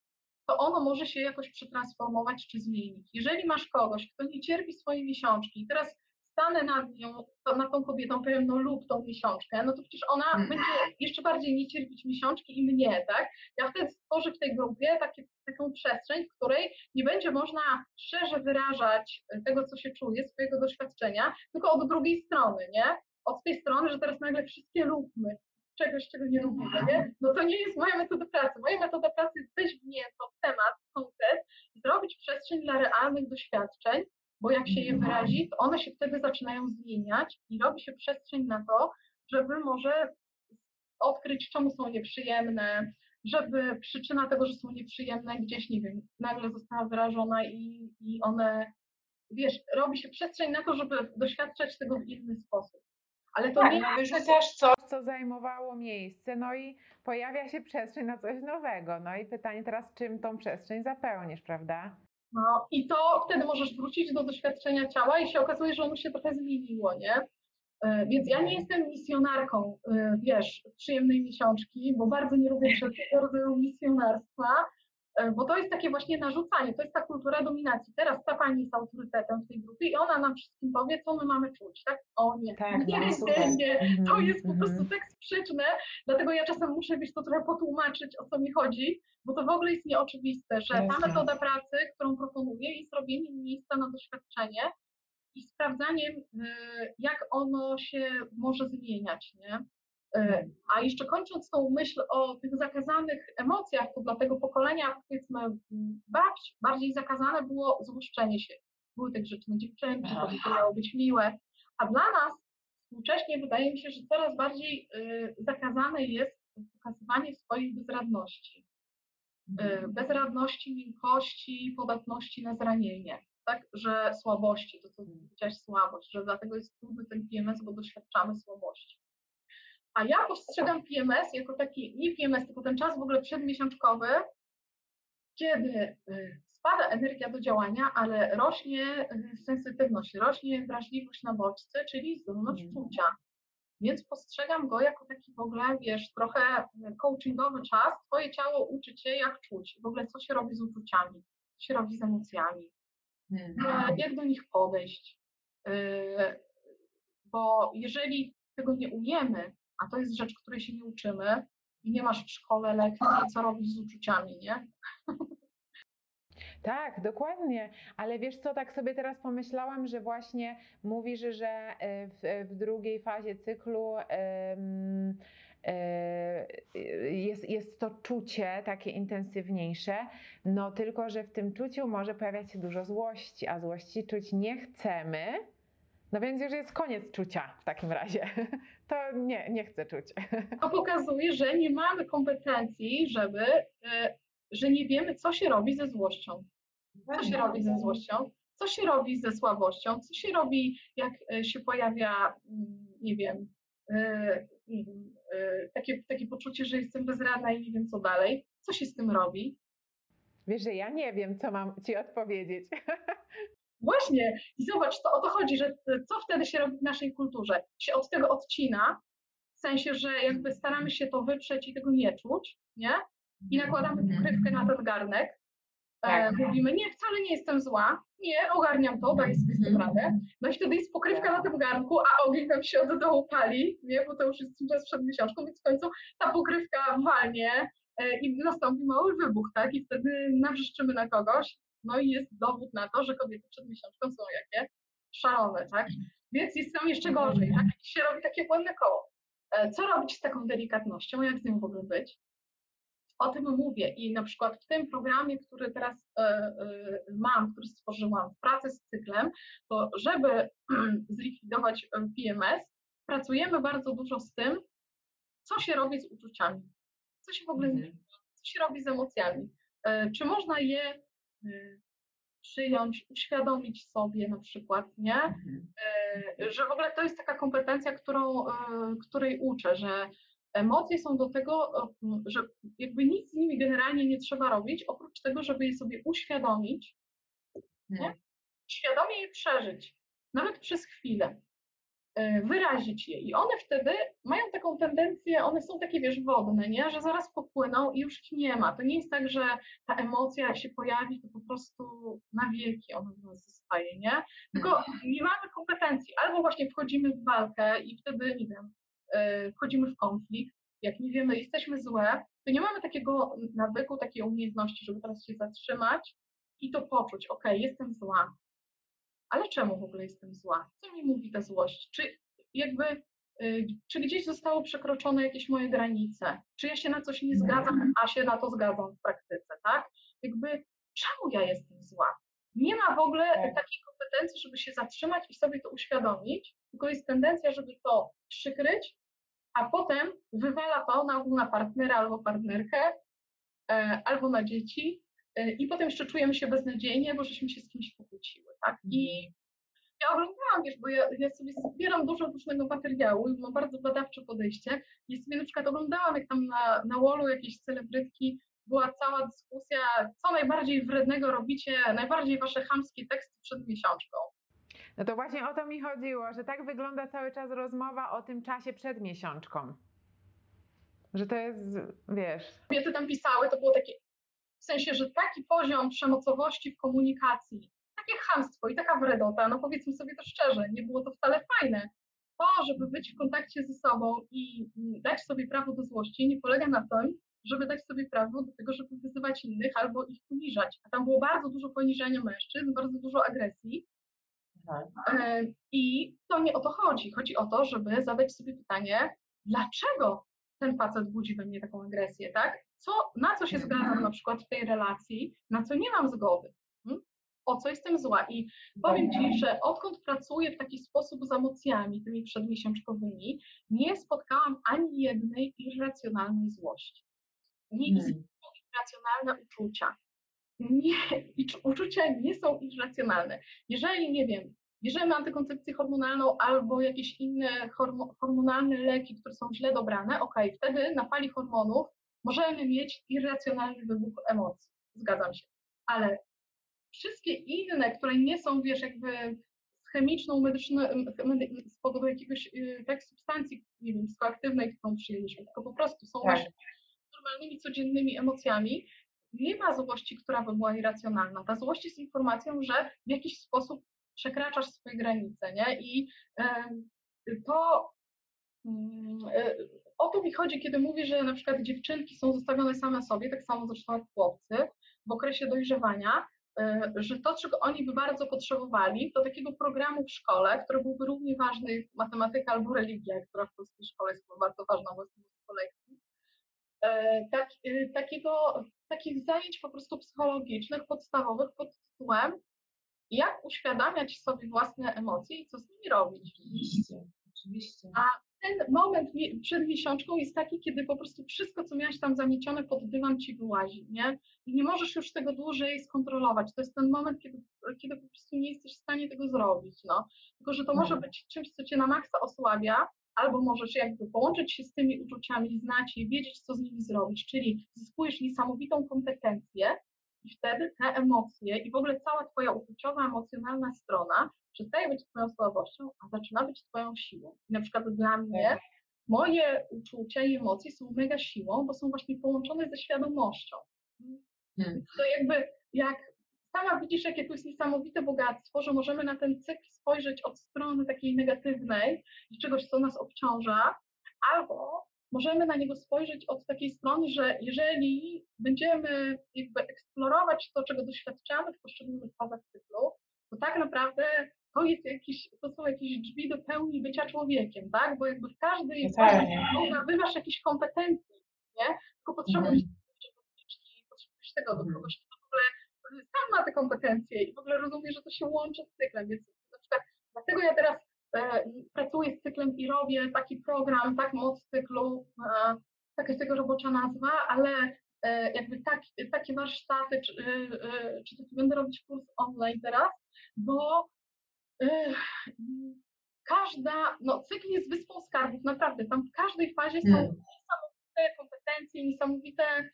to ono może się jakoś przetransformować czy zmienić. Jeżeli masz kogoś, kto nie cierpi swojej miesiączki i teraz stanę nad nią, to nad tą kobietą, powiem, no lub tą miesiączkę, no to przecież ona Mhm. będzie jeszcze bardziej nie cierpieć miesiączki i mnie, tak? Ja wtedy stworzę w tej grupie takie, taką przestrzeń, w której nie będzie można szczerze wyrażać tego, co się czuje, swojego doświadczenia, tylko od drugiej strony, nie? Od tej strony, że teraz nagle wszystkie lubmy czegoś, czego nie lubimy, nie? No to nie jest moja metoda pracy. Moja metoda pracy jest wejść w mięso, w temat, w konkret zrobić przestrzeń dla realnych doświadczeń, bo jak się je wyrazi, to one się wtedy zaczynają zmieniać i robi się przestrzeń na to, żeby może odkryć, czemu są nieprzyjemne, żeby przyczyna tego, że są nieprzyjemne gdzieś, nie wiem, nagle została wyrażona i, i one, wiesz, robi się przestrzeń na to, żeby doświadczać tego w inny sposób. Ale to Tak, nie wyrzucasz coś, Co zajmowało miejsce, no i pojawia się przestrzeń na coś nowego. No i pytanie teraz, czym tą przestrzeń zapełnisz, prawda? No i to wtedy możesz wrócić do doświadczenia ciała i się okazuje, że ono się trochę zmieniło, nie? E, Więc ja nie jestem misjonarką, e, wiesz, przyjemnej miesiączki, bo bardzo nie lubię wszelkiego rodzaju misjonarstwa, bo to jest takie właśnie narzucanie, to jest ta kultura dominacji. Teraz ta pani jest autorytetem w tej grupie i ona nam wszystkim powie, co my mamy czuć, tak? O nie, Tak, nie, no, nie, nie, to Mhm, jest po prostu mhm. tak sprzeczne, dlatego ja czasem muszę wiesz, to trochę potłumaczyć, o co mi chodzi, bo to w ogóle jest nieoczywiste, że ta metoda pracy, którą proponuję, jest robieniem miejsca na doświadczenie i sprawdzaniem, y, jak ono się może zmieniać, nie? Y, A jeszcze kończąc tą myśl o tych zakazanych emocjach, to dla tego pokolenia, powiedzmy, babci, bardziej zakazane było złoszczenie się. Były te grzeczne dziewczynki, to miało być miłe. A dla nas współcześnie wydaje mi się, że coraz bardziej y, zakazane jest pokazywanie swojej bezradności. Y, bezradności, miękkości, podatności na zranienie, tak, że słabości, to co powiedziałaś, słabość, że dlatego jest trudny ten PMS, bo doświadczamy słabości. A ja postrzegam PMS jako taki, nie PMS, tylko ten czas w ogóle przedmiesiączkowy, kiedy y, spada energia do działania, ale rośnie y, sensytywność, rośnie wrażliwość na bodźce, czyli zdolność Mhm. czucia. Więc postrzegam go jako taki w ogóle, wiesz, trochę coachingowy czas. Twoje ciało uczy cię, jak czuć, w ogóle co się robi z uczuciami, co się robi z emocjami, e, jak do nich podejść. Bo jeżeli tego nie umiemy, a to jest rzecz, której się nie uczymy, i nie masz w szkole lekcji, co robić z uczuciami, nie? Tak, dokładnie. Ale wiesz co, tak sobie teraz pomyślałam, że właśnie mówisz, że e, w, w drugiej fazie cyklu e, jest, jest to czucie takie intensywniejsze, no tylko, że w tym czuciu może pojawiać się dużo złości, a złości czuć nie chcemy. No więc już jest koniec czucia w takim razie. To nie, nie chcę czuć. To pokazuje, że nie mamy kompetencji, żeby, e, że nie wiemy, co się robi ze złością. Co się robi ze złością? Co się robi ze słabością? Co się robi, jak e, się pojawia, mm, nie wiem, e, takie, takie poczucie, że jestem bezradna i nie wiem, co dalej? Co się z tym robi? Wiesz, że ja nie wiem, co mam ci odpowiedzieć. Właśnie, i zobacz, to o to chodzi, że co wtedy się robi w naszej kulturze? Się od tego odcina, w sensie, że jakby staramy się to wyprzeć i tego nie czuć, nie? I nakładamy pokrywkę na ten garnek. E, Tak. mówimy, nie, wcale nie jestem zła, nie, ogarniam to, daję sobie z tym Mhm. radę. No i wtedy jest pokrywka na tym garnku, a ogień nam się od dołu pali, nie, bo to już jest czas przed miesiączką, więc w końcu ta pokrywka walnie e, i nastąpi mały wybuch, tak? I wtedy nawrzeszczymy na kogoś, no i jest dowód na to, że kobiety przed miesiączką są jakie? Szalone, tak? Więc jest tam jeszcze gorzej, tak? I się robi takie błędne koło. E, Co robić z taką delikatnością? Jak z nią w ogóle być? O tym mówię i na przykład w tym programie, który teraz e, e, mam, który stworzyłam w pracy z cyklem, to żeby zlikwidować PMS, pracujemy bardzo dużo z tym, co się robi z uczuciami, co się w ogóle z nimi, co się robi z emocjami. E, Czy można je przyjąć, uświadomić sobie na przykład, nie? E, że w ogóle to jest taka kompetencja, którą, e, której uczę, że emocje są do tego, że jakby nic z nimi generalnie nie trzeba robić, oprócz tego, żeby je sobie uświadomić, Mhm. świadomie je przeżyć, nawet przez chwilę, wyrazić je. I one wtedy mają taką tendencję, one są takie, wiesz, wodne, nie? że zaraz popłyną i już ich nie ma. To nie jest tak, że ta emocja jak się pojawi, to po prostu na wieki ona nas zostaje, nie? Tylko nie mamy kompetencji. Albo właśnie wchodzimy w walkę i wtedy, nie wiem, e, wchodzimy w konflikt. Jak nie wiemy, jesteśmy złe, to nie mamy takiego nawyku, takiej umiejętności, żeby teraz się zatrzymać i to poczuć, ok, jestem zła. Ale czemu w ogóle jestem zła? Co mi mówi ta złość? Czy jakby, y, czy gdzieś zostało przekroczone jakieś moje granice? Czy ja się na coś nie zgadzam, a się na to zgadzam w praktyce, tak? Jakby, czemu ja jestem zła? Nie ma w ogóle Tak. takiej kompetencji, żeby się zatrzymać i sobie to uświadomić, tylko jest tendencja, żeby to przykryć, a potem wywala to na ogół na partnera albo partnerkę, e, albo na dzieci, i potem jeszcze czujemy się beznadziejnie, bo żeśmy się z kimś pokłóciły, tak? I ja oglądałam, wiesz, bo ja, ja sobie zbieram dużo różnego materiału i mam bardzo badawcze podejście i sobie na przykład oglądałam, jak tam na, na wallu jakieś celebrytki była cała dyskusja, co najbardziej wrednego robicie, najbardziej wasze chamskie teksty przed miesiączką. No to właśnie o to mi chodziło, że tak wygląda cały czas rozmowa o tym czasie przed miesiączką. Że to jest, wiesz, kobiety tam pisały, to było takie, w sensie, że taki poziom przemocowości w komunikacji, takie chamstwo i taka wredota, no powiedzmy sobie to szczerze, nie było to wcale fajne. To, żeby być w kontakcie ze sobą i dać sobie prawo do złości, nie polega na tym, żeby dać sobie prawo do tego, żeby wyzywać innych albo ich poniżać. A tam było bardzo dużo poniżania mężczyzn, bardzo dużo agresji. Mhm. E, I to nie o to chodzi. Chodzi o to, żeby zadać sobie pytanie, dlaczego ten facet budzi we mnie taką agresję, tak? Co, na co się zgadzam na przykład w tej relacji, na co nie mam zgody, hmm? o co jestem zła. I powiem Ci, że odkąd pracuję w taki sposób z emocjami, tymi przedmiesiączkowymi, nie spotkałam ani jednej irracjonalnej złości. Nie istnieją irracjonalne uczucia. Nie, uczucia nie są irracjonalne. Jeżeli, nie wiem, bierzemy antykoncepcję hormonalną albo jakieś inne hormo- hormonalne leki, które są źle dobrane, ok, wtedy na fali hormonów możemy mieć irracjonalny wybuch emocji. Zgadzam się. Ale wszystkie inne, które nie są, wiesz, jakby z chemiczną, medyczną, medy- z powodu jakiegoś y, tak substancji, nie wiem, psychoaktywnej, którą przyjęliśmy, tylko po prostu są Tak. normalnymi, codziennymi emocjami, nie ma złości, która by była irracjonalna. Ta złość jest informacją, że w jakiś sposób przekraczasz swoje granice, nie? I to o to mi chodzi, kiedy mówię, że na przykład dziewczynki są zostawione same sobie, tak samo zresztą jak chłopcy, w okresie dojrzewania, e, że to, czego oni by bardzo potrzebowali, to takiego programu w szkole, który byłby równie ważny jak matematyka albo religia, która w polskiej szkole jest bardzo ważna, bo jest mnóstwo lekcji. E, Tak, e, takiego, takich zajęć po prostu psychologicznych, podstawowych pod tytułem jak uświadamiać sobie własne emocje i co z nimi robić. Oczywiście, oczywiście. A ten moment przed miesiączką jest taki, kiedy po prostu wszystko, co miałaś tam zamiecione pod dywan, ci wyłazi, nie? I nie możesz już tego dłużej skontrolować. To jest ten moment, kiedy, kiedy po prostu nie jesteś w stanie tego zrobić, no. Tylko, że to może Mhm. być czymś, co cię na maksa osłabia, albo możesz jakby połączyć się z tymi uczuciami, znać je, wiedzieć, co z nimi zrobić, czyli zyskujesz niesamowitą kompetencję i wtedy te emocje i w ogóle cała twoja uczuciowa, emocjonalna strona przestaje być twoją słabością, a zaczyna być twoją siłą. I na przykład dla mnie moje uczucia i emocje są mega siłą, bo są właśnie połączone ze świadomością. Hmm. To jakby jak sama widzisz, jakie to jest niesamowite bogactwo, że możemy na ten cykl spojrzeć od strony takiej negatywnej czegoś, co nas obciąża, albo możemy na niego spojrzeć od takiej strony, że jeżeli będziemy jakby eksplorować to, czego doświadczamy w poszczególnych fazach cyklu, to tak naprawdę to jest jakiś, to są jakieś drzwi do pełni bycia człowiekiem, tak? Bo jakby w każdej fazie Totalnie. cyklu nabywasz jakieś kompetencje, nie? Tylko potrzebujesz Mhm. potrzebujesz tego do Mhm. kogoś, kto w ogóle sam ma te kompetencje i w ogóle rozumie, że to się łączy z cyklem, więc na przykład dlatego ja teraz pracuję z cyklem i robię taki program, tak, moc cyklu, e, taka jest tego robocza nazwa, ale e, jakby tak, takie warsztaty, czy, e, e, czy taki będę robić kurs online teraz, bo e, każda, no cykl jest wyspą skarbów, naprawdę, tam w każdej fazie są Hmm. niesamowite kompetencje, niesamowite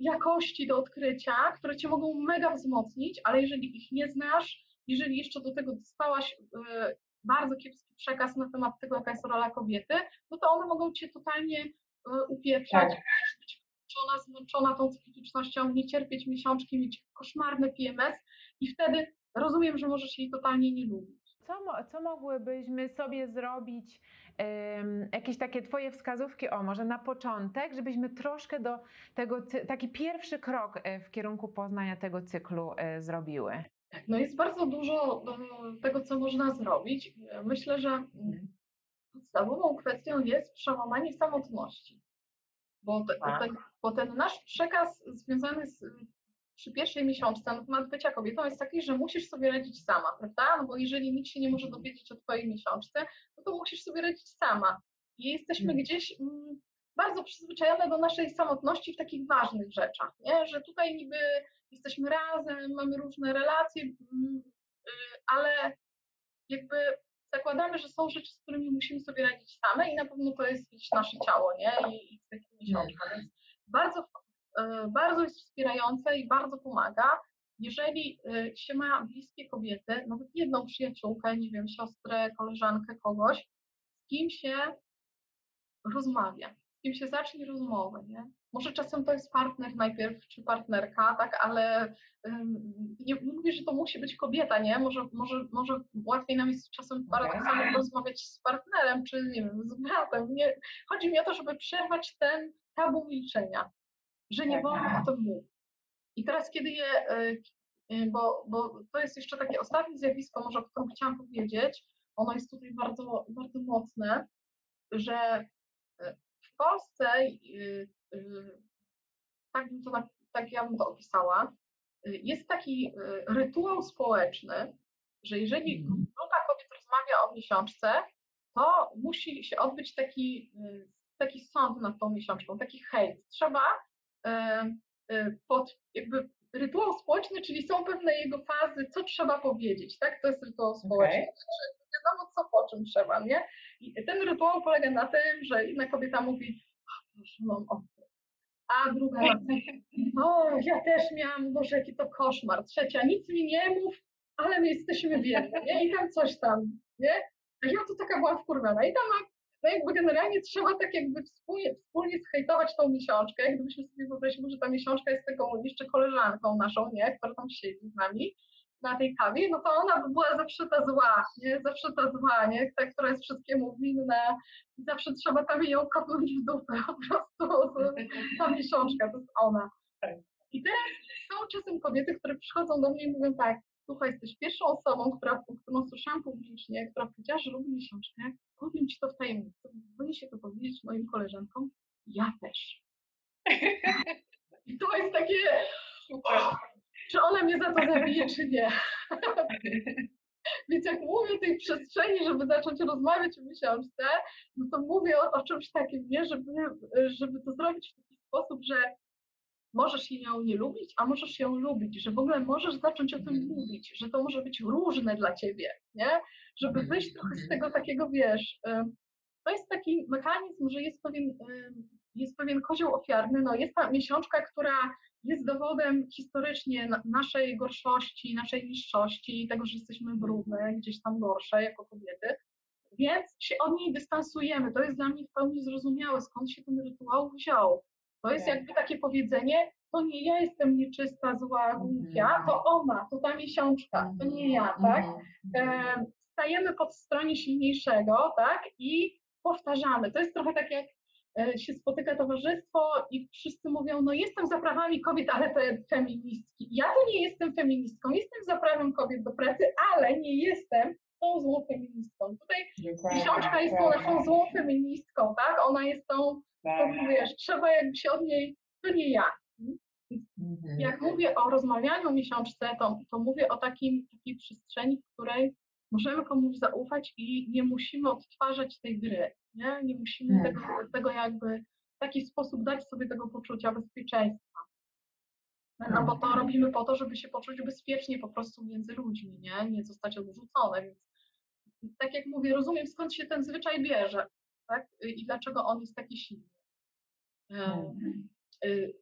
jakości do odkrycia, które cię mogą mega wzmocnić, ale jeżeli ich nie znasz, jeżeli jeszcze do tego dostałaś e, bardzo kiepski przekaz na temat tego, jaka jest rola kobiety, no to one mogą cię totalnie e, upieprzać, Tak. być zmęczona, zmęczona tą cyklicznością, nie cierpieć miesiączki, mieć koszmarny PMS i wtedy rozumiem, że możesz jej totalnie nie lubić. Co, co mogłybyśmy sobie zrobić, em, jakieś takie Twoje wskazówki, o może na początek, żebyśmy troszkę do tego, taki pierwszy krok e, w kierunku poznania tego cyklu e, zrobiły? Tak, no jest bardzo dużo e, tego, co można zrobić. Myślę, że podstawową kwestią jest przełamanie samotności. Bo, te, Tak. ten, bo ten nasz przekaz związany z, przy pierwszej miesiączce na temat bycia kobietą jest taki, że musisz sobie radzić sama, prawda? No bo jeżeli nikt się nie może dowiedzieć o twojej miesiączce, no to musisz sobie radzić sama. I jesteśmy Mm. gdzieś mm, bardzo przyzwyczajone do naszej samotności w takich ważnych rzeczach, nie? Że tutaj niby jesteśmy razem, mamy różne relacje, mm, y, ale jakby zakładamy, że są rzeczy, z którymi musimy sobie radzić same i na pewno to jest gdzieś nasze ciało, nie? I, i cykl miesiączka. Więc bardzo, e, bardzo jest wspierające i bardzo pomaga, jeżeli e, się ma bliskie kobiety, nawet jedną przyjaciółkę, nie wiem, siostrę, koleżankę, kogoś, z kim się rozmawia, z kim się zacznie rozmowę, nie? Może czasem to jest partner najpierw, czy partnerka, tak, ale nie, mówię, że to musi być kobieta, nie? Może, może, może łatwiej nam jest czasem paradoksalnie rozmawiać z partnerem, czy nie wiem, z bratem. Nie. Chodzi mi o to, żeby przerwać ten tabu milczenia, że nie Tak. wolno o tym mówić. I teraz, kiedy je, y, y, bo, bo to jest jeszcze takie ostatnie zjawisko, może o którym chciałam powiedzieć, ono jest tutaj bardzo, bardzo mocne, że y, Polsce, y, y, tak, to, tak ja bym to opisała, y, jest taki rytuał społeczny, że jeżeli Mhm. grupa kobiet rozmawia o miesiączce, to musi się odbyć taki, taki sąd nad tą miesiączką, taki hejt. Trzeba pod jakby rytuał społeczny, czyli są pewne jego fazy, co trzeba powiedzieć, tak? To jest rytuał społeczny. Znaczy, wiadomo co po czym trzeba, nie? I ten rytuał polega na tym, że jedna kobieta mówi, Boże, mam oddech. A druga o, ja też miałam, Boże, jaki to koszmar. Trzecia, nic mi nie mów, ale my jesteśmy biedni, nie? I tam coś tam, nie? A ja to taka byłam wkurwiona. I tam, no jakby generalnie trzeba tak jakby wspólnie, wspólnie zhejtować tą miesiączkę. Gdybyśmy sobie wyobrazili, że ta miesiączka jest taką jeszcze koleżanką naszą, nie? Która tam siedzi z nami na tej kawie, no to ona by była zawsze ta zła, nie? Zawsze ta zła, nie? Ta, która jest wszystkiemu winna zawsze trzeba tam ją kopnąć w dupę po prostu. Ta miesiączka, to jest ona. I teraz są czasem kobiety, które przychodzą do mnie i mówią tak, słuchaj, jesteś pierwszą osobą, która, którą słyszałam publicznie, która powiedziała, że lubi miesiączkę, powiem Ci to w tajemnicy, boję się to powiedzieć moim koleżankom, ja też. I to jest takie. Czy ona mnie za to zabije, czy nie. Więc jak mówię o tej przestrzeni, żeby zacząć rozmawiać o miesiączce, no to mówię o, o czymś takim, nie? Żeby, żeby to zrobić w taki sposób, że możesz ją nie lubić, a możesz ją lubić, że w ogóle możesz zacząć o tym Mhm. mówić, że to może być różne dla ciebie, nie? Żeby wyjść trochę z tego takiego, wiesz, to jest taki mechanizm, że jest pewien, jest pewien kozioł ofiarny, no jest ta miesiączka, która jest dowodem historycznie na- naszej gorszości, naszej niższości, tego, że jesteśmy brudne, gdzieś tam gorsze jako kobiety, więc się od niej dystansujemy. To jest dla mnie w pełni zrozumiałe, skąd się ten rytuał wziął. To jest Tak. jakby takie powiedzenie, to nie ja jestem nieczysta, zła, głupia, to ona, to ta miesiączka, to nie ja, tak? Mhm. E, stajemy po stronie silniejszego, tak? I powtarzamy. To jest trochę tak jak się spotyka towarzystwo i wszyscy mówią, no jestem za prawami kobiet, ale te feministki. Ja to nie jestem feministką, jestem za prawem kobiet do pracy, ale nie jestem tą złą feministką. Tutaj książka jest tą naszą złą feministką, tak? Ona jest tą, Tak. tą wiesz, trzeba jakby się od niej, to nie ja. Mhm. Jak mówię o rozmawianiu o miesiączce, to, to mówię o takim, takiej przestrzeni, w której możemy komuś zaufać i nie musimy odtwarzać tej gry. Nie, nie musimy Hmm. tego, tego jakby w taki sposób dać sobie tego poczucia bezpieczeństwa. No bo to robimy po to, żeby się poczuć bezpiecznie po prostu między ludźmi, nie, nie zostać odrzucone. Więc tak jak mówię, rozumiem skąd się ten zwyczaj bierze, tak? I dlaczego on jest taki silny. Mhm. y,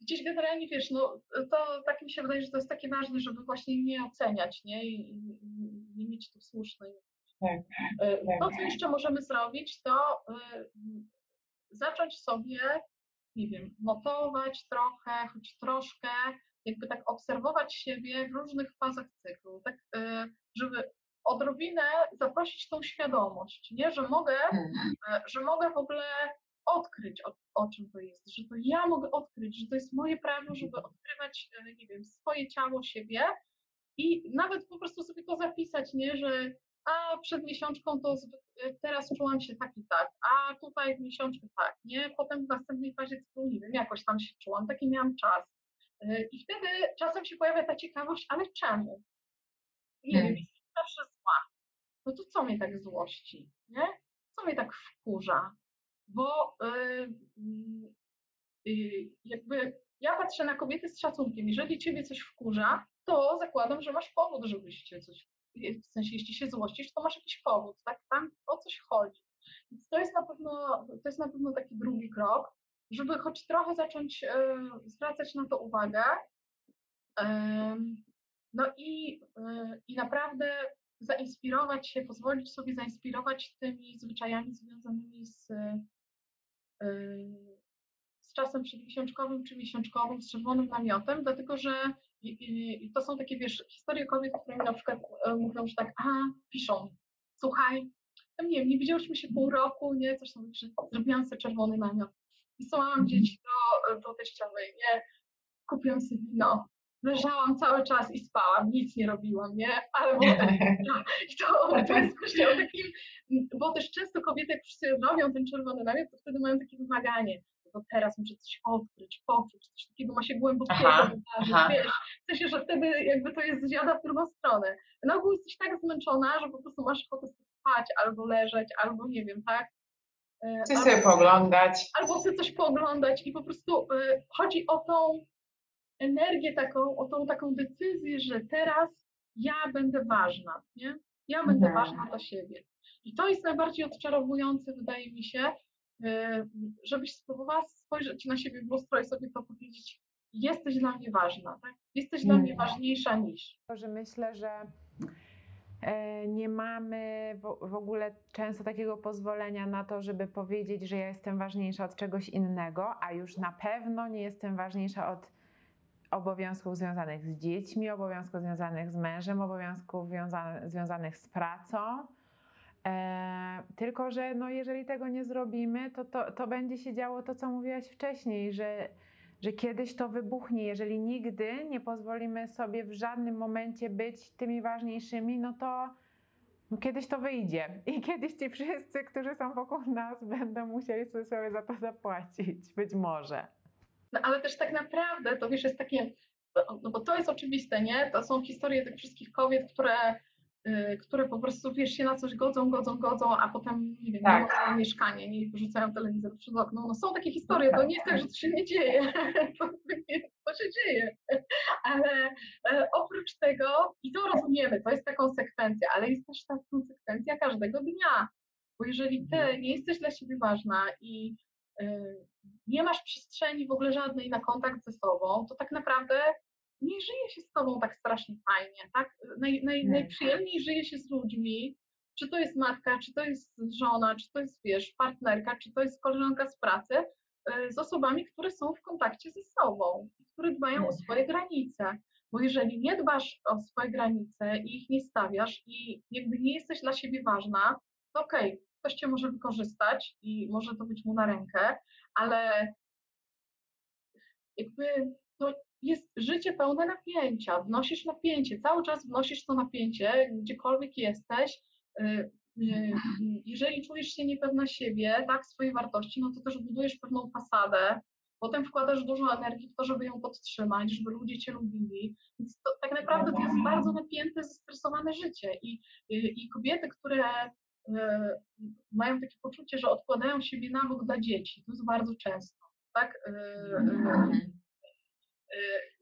gdzieś generalnie wiesz, no to tak mi się wydaje, że to jest takie ważne, żeby właśnie nie oceniać, nie? I, i, i nie mieć tu słusznej. Tak, Y, tak. To, co jeszcze możemy zrobić, to y, zacząć sobie, nie wiem, notować trochę, choć troszkę, jakby tak obserwować siebie w różnych fazach cyklu, tak, y, żeby odrobinę zaprosić tą świadomość, nie? Że mogę Mhm. e, że mogę w ogóle odkryć, o, o czym to jest, że to ja mogę odkryć, że to jest moje prawo, żeby odkrywać, nie wiem, swoje ciało, siebie i nawet po prostu sobie to zapisać, nie, że a przed miesiączką to e, teraz czułam się tak i tak, a tutaj w miesiączkę tak, nie, potem w następnej fazie cyklu, nie wiem, jakoś tam się czułam, taki miałam czas. E, I wtedy czasem się pojawia ta ciekawość, ale czemu? Nie wiem, Hmm. jestem zawsze zła. No to co mnie tak złości, nie? Co mnie tak wkurza? Bo y, mm, y, jakby ja patrzę na kobiety z szacunkiem. Jeżeli ciebie coś wkurza, to zakładam, że masz powód, żebyś cię coś. W sensie, jeśli się złościsz, to masz jakiś powód, tak? Tam o coś chodzi. Więc to jest na pewno, to jest na pewno taki drugi krok, żeby choć trochę zacząć y, zwracać na to uwagę. No i, y, i naprawdę zainspirować się, pozwolić sobie zainspirować tymi zwyczajami związanymi z, y, z czasem przedmiesiączkowym czy miesiączkowym, z czerwonym namiotem, dlatego że i, i, i to są takie, wiesz, historie kobiet, które mi na przykład e, mówią, że tak, a, piszą, słuchaj, tam nie wiem, nie widziałyśmy się pół roku, nie, coś tam, że zrobiłam sobie czerwony namiot. Wysyłałam dzieci do, do teściowej, nie, kupiłam sobie wino, leżałam cały czas i spałam, nic nie robiłam, nie, albo i to, to jest właśnie o takim, bo też często kobiety, jak już sobie robią ten czerwony namiot, to wtedy mają takie wymaganie, to teraz muszę coś odkryć, poczuć, coś takiego ma się głębokiego wydarzyć, wiesz, w sensie, że wtedy jakby to jest zjada w drugą stronę. Na ogół jesteś tak zmęczona, że po prostu masz ochotę spać, albo leżeć, albo nie wiem, tak? Chcę albo- sobie pooglądać. albo chcę coś pooglądać i po prostu y, chodzi o tą energię taką, o tą taką decyzję, że teraz ja będę ważna, nie? Ja będę Mhm. ważna dla siebie. I to jest najbardziej odczarowujące, wydaje mi się, żebyś spróbowała spojrzeć na siebie w lustro i sobie to powiedzieć, jesteś dla mnie ważna, tak? Jesteś dla mnie ważniejsza niż. To, że myślę, że e, nie mamy w, ogóle często takiego pozwolenia na to, żeby powiedzieć, że ja jestem ważniejsza od czegoś innego, a już na pewno nie jestem ważniejsza od obowiązków związanych z dziećmi, obowiązków związanych z mężem, obowiązków wiąza- związanych z pracą. E, tylko, że no, jeżeli tego nie zrobimy, to, to, to będzie się działo to, co mówiłaś wcześniej, że że kiedyś to wybuchnie. Jeżeli nigdy nie pozwolimy sobie w żadnym momencie być tymi ważniejszymi, no to no kiedyś to wyjdzie. I kiedyś ci wszyscy, którzy są wokół nas, będą musieli sobie za to zapłacić. Być może. No ale też tak naprawdę, to wiesz, jest takie, no, bo to jest oczywiste, nie? To są historie tych wszystkich kobiet, które, które po prostu, wiesz, się na coś godzą, godzą, godzą, a potem, nie wiem, Tak. nie mają mieszkanie, nie wyrzucają telewizor przez okno. No są takie historie, to nie jest tak, że to się nie dzieje. To, to się dzieje. Ale e, oprócz tego, i to rozumiemy, to jest ta konsekwencja, ale jest też ta konsekwencja każdego dnia. Bo jeżeli ty nie jesteś dla siebie ważna i y, nie masz przestrzeni w ogóle żadnej na kontakt ze sobą, to tak naprawdę nie żyje się z tobą tak strasznie fajnie, tak? Naj, naj, Nie. najprzyjemniej żyje się z ludźmi, czy to jest matka, czy to jest żona, czy to jest, wiesz, partnerka, czy to jest koleżanka z pracy, y, z osobami, które są w kontakcie ze sobą, które dbają o swoje granice. Bo jeżeli nie dbasz o swoje granice i ich nie stawiasz i jakby nie jesteś dla siebie ważna, to okej, ktoś cię może wykorzystać i może to być mu na rękę, ale jakby to jest życie pełne napięcia, wnosisz napięcie, cały czas wnosisz to napięcie, gdziekolwiek jesteś. y, y, Jeżeli czujesz się niepewna siebie, tak, swojej wartości, no to też budujesz pewną fasadę, potem wkładasz dużo energii w to, żeby ją podtrzymać, żeby ludzie cię lubili. Więc to tak naprawdę to jest bardzo napięte, zestresowane życie. I, i, i kobiety, które y, mają takie poczucie, że odkładają siebie na bok dla dzieci, to jest bardzo często, tak? Y, y, y,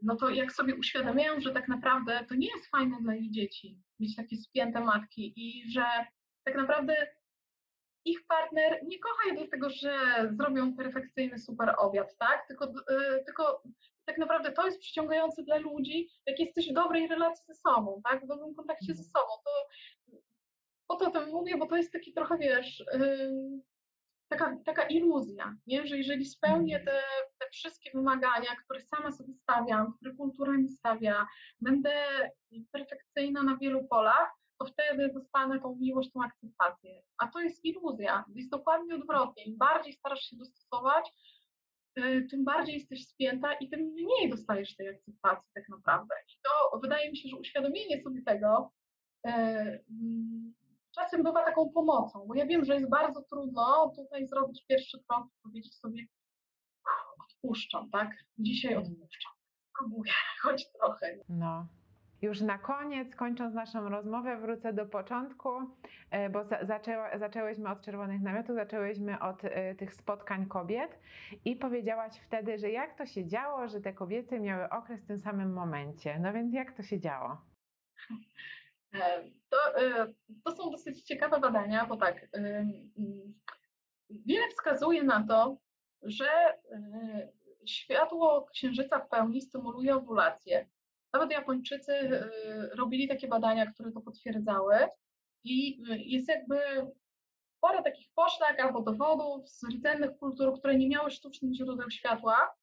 no to jak sobie uświadamiają, że tak naprawdę to nie jest fajne dla ich dzieci mieć takie spięte matki i że tak naprawdę ich partner nie kocha je dlatego, że zrobią perfekcyjny super obiad, tak? Tylko, y, tylko tak naprawdę to jest przyciągające dla ludzi, jak jesteś w dobrej relacji ze sobą, tak? W dobrym kontakcie ze sobą. To po to o tym mówię, bo to jest taki trochę, wiesz, ym, taka, taka iluzja, nie? że jeżeli spełnię te, te wszystkie wymagania, które sama sobie stawiam, które kultura mi stawia, będę perfekcyjna na wielu polach, to wtedy dostanę tą miłość, tą akceptację. A to jest iluzja. Jest dokładnie odwrotnie. Im bardziej starasz się dostosować, y, tym bardziej jesteś spięta i tym mniej dostajesz tej akceptacji tak naprawdę. I to wydaje mi się, że uświadomienie sobie tego y, mm, czasem bywa taką pomocą, bo ja wiem, że jest bardzo trudno tutaj zrobić pierwszy krok, powiedzieć sobie "Uff, odpuszczam, tak? Dzisiaj odpuszczam. Spróbuję, choć trochę. No. Już na koniec, kończąc naszą rozmowę, wrócę do początku, e, bo za, zaczęła, zaczęłyśmy od czerwonych namiotów, zaczęłyśmy od e, tych spotkań kobiet i powiedziałaś wtedy, że jak to się działo, że te kobiety miały okres w tym samym momencie. No więc jak to się działo? E, To, e, to są dosyć ciekawe badania, bo tak, ym, wiele wskazuje na to, że e, światło księżyca w pełni stymuluje owulację. Nawet Japończycy e, robili takie badania, które to potwierdzały i e, jest jakby sporo takich poszlak albo dowodów z rdzennych kultur, które nie miały sztucznych źródeł światła,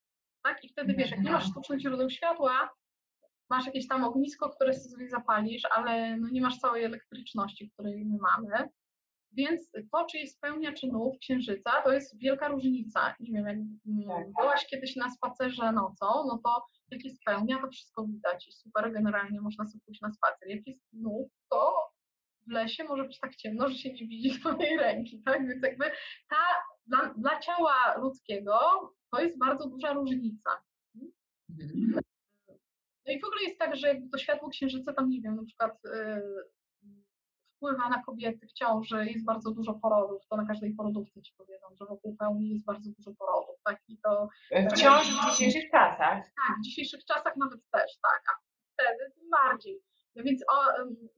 tak? I wtedy wiesz, jak nie masz sztucznych źródeł światła, masz jakieś tam ognisko, które sobie zapalisz, ale no nie masz całej elektryczności, której my mamy. Więc to, czy jest pełnia czynów księżyca, to jest wielka różnica. Nie wiem, jak mm, Tak. byłaś kiedyś na spacerze nocą, no to jak jest pełnia, to wszystko widać i super, generalnie można sobie pójść na spacer. Jak jest nów, to w lesie może być tak ciemno, że się nie widzi swojej ręki, tak? Więc jakby ta, dla, dla ciała ludzkiego to jest bardzo duża różnica. No i w ogóle jest tak, że jakby to światło księżyca tam, nie wiem, na przykład yy, wpływa na kobiety w ciąży, jest bardzo dużo porodów, to na każdej porodówce ci powiedzą, że wokół pełni jest bardzo dużo porodów, tak? I to Wciąż w dzisiejszych czasach. tak, w dzisiejszych czasach nawet też, tak, a wtedy tym bardziej. No więc o,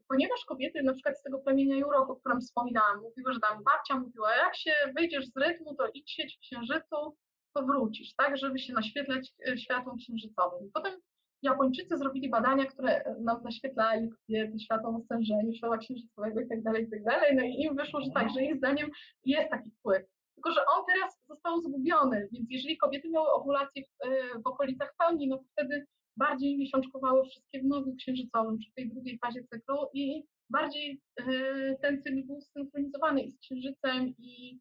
ponieważ kobiety na przykład z tego plemienia Jurok, o którym wspominałam, mówiły, że tam babcia mówiła, jak się wyjdziesz z rytmu, to idź sieć w księżycu, to wrócisz, tak, żeby się naświetlać e, światłem księżycowym. Potem Japończycy zrobili badania, które nam naświetlali kobiety światłem o stężeniu, światła księżycowego i tak dalej, i tak. No i im wyszło, że tak, że ich zdaniem jest taki wpływ. Tylko, że on teraz został zgubiony, więc jeżeli kobiety miały owulację w, e, w okolicach pełni, no to wtedy bardziej miesiączkowały wszystkie w nowiu księżycowym, czy tej drugiej fazie cyklu i bardziej e, ten cykl był zsynchronizowany i z księżycem i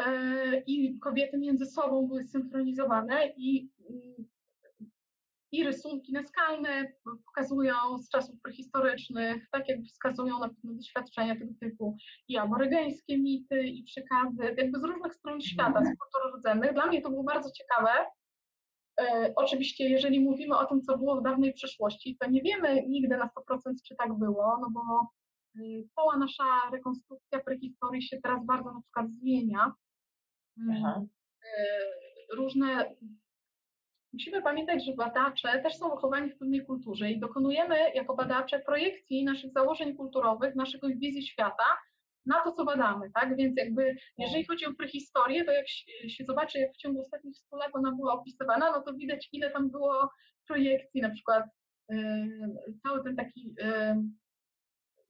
e, i kobiety między sobą były synchronizowane i, mm, i rysunki naskalne pokazują z czasów prehistorycznych, tak jakby wskazują na pewne doświadczenia tego typu i aborygeńskie mity i przekazy, jakby z różnych stron świata, z kultur rdzennych. Dla mnie to było bardzo ciekawe. E, oczywiście, jeżeli mówimy o tym, co było w dawnej przeszłości, to nie wiemy nigdy na 100% czy tak było, no bo y, cała nasza rekonstrukcja prehistorii się teraz bardzo na przykład zmienia. Aha. y, Różne. Musimy pamiętać, że badacze też są wychowani w pewnej kulturze i dokonujemy jako badacze projekcji naszych założeń kulturowych, naszego wizji świata na to, co badamy, tak? Więc jakby jeżeli chodzi o prehistorię, to jak się, się zobaczy, jak w ciągu ostatnich 100 lat ona była opisywana, no to widać, ile tam było projekcji, na przykład yy, cały ten taki yy,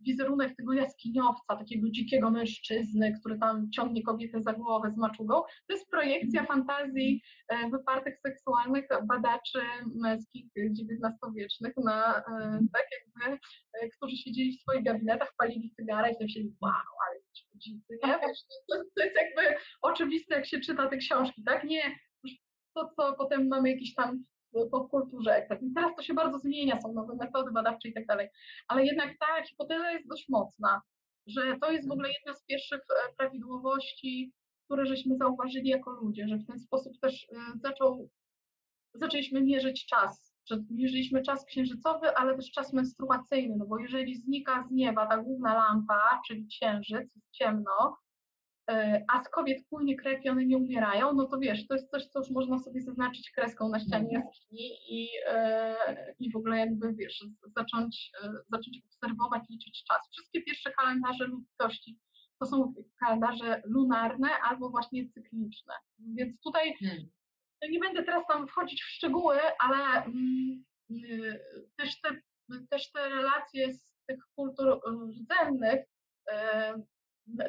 wizerunek tego jaskiniowca, takiego dzikiego mężczyzny, który tam ciągnie kobietę za głowę z maczugą, to jest projekcja fantazji e, wypartych seksualnych badaczy męskich XIX-wiecznych, na, e, tak jakby, e, którzy siedzieli w swoich gabinetach, palili cygara i myśleli, wow, ale dzicy, nie? To, to jest jakby oczywiste, jak się czyta te książki, tak? Nie to, co potem mamy jakiś tam popkulturze. Tak. I teraz to się bardzo zmienia, są nowe metody badawcze i tak dalej. Ale jednak ta hipoteza jest dość mocna, że to jest w ogóle jedna z pierwszych e, prawidłowości, które żeśmy zauważyli jako ludzie, że w ten sposób też e, zaczął, zaczęliśmy mierzyć czas. Mierzyliśmy czas księżycowy, ale też czas menstruacyjny, no bo jeżeli znika z nieba ta główna lampa, czyli księżyc, jest ciemno, a z kobiet płynie krew i one nie umierają, no to wiesz, to jest coś, co już można sobie zaznaczyć kreską na ścianie Mhm. jaskini i, e, i w ogóle jakby, wiesz, zacząć, e, zacząć obserwować, liczyć czas. Wszystkie pierwsze kalendarze ludzkości to są kalendarze lunarne albo właśnie cykliczne. Więc tutaj Hmm. nie będę teraz tam wchodzić w szczegóły, ale mm, y, też, te, też te relacje z tych kultur y, rdzennych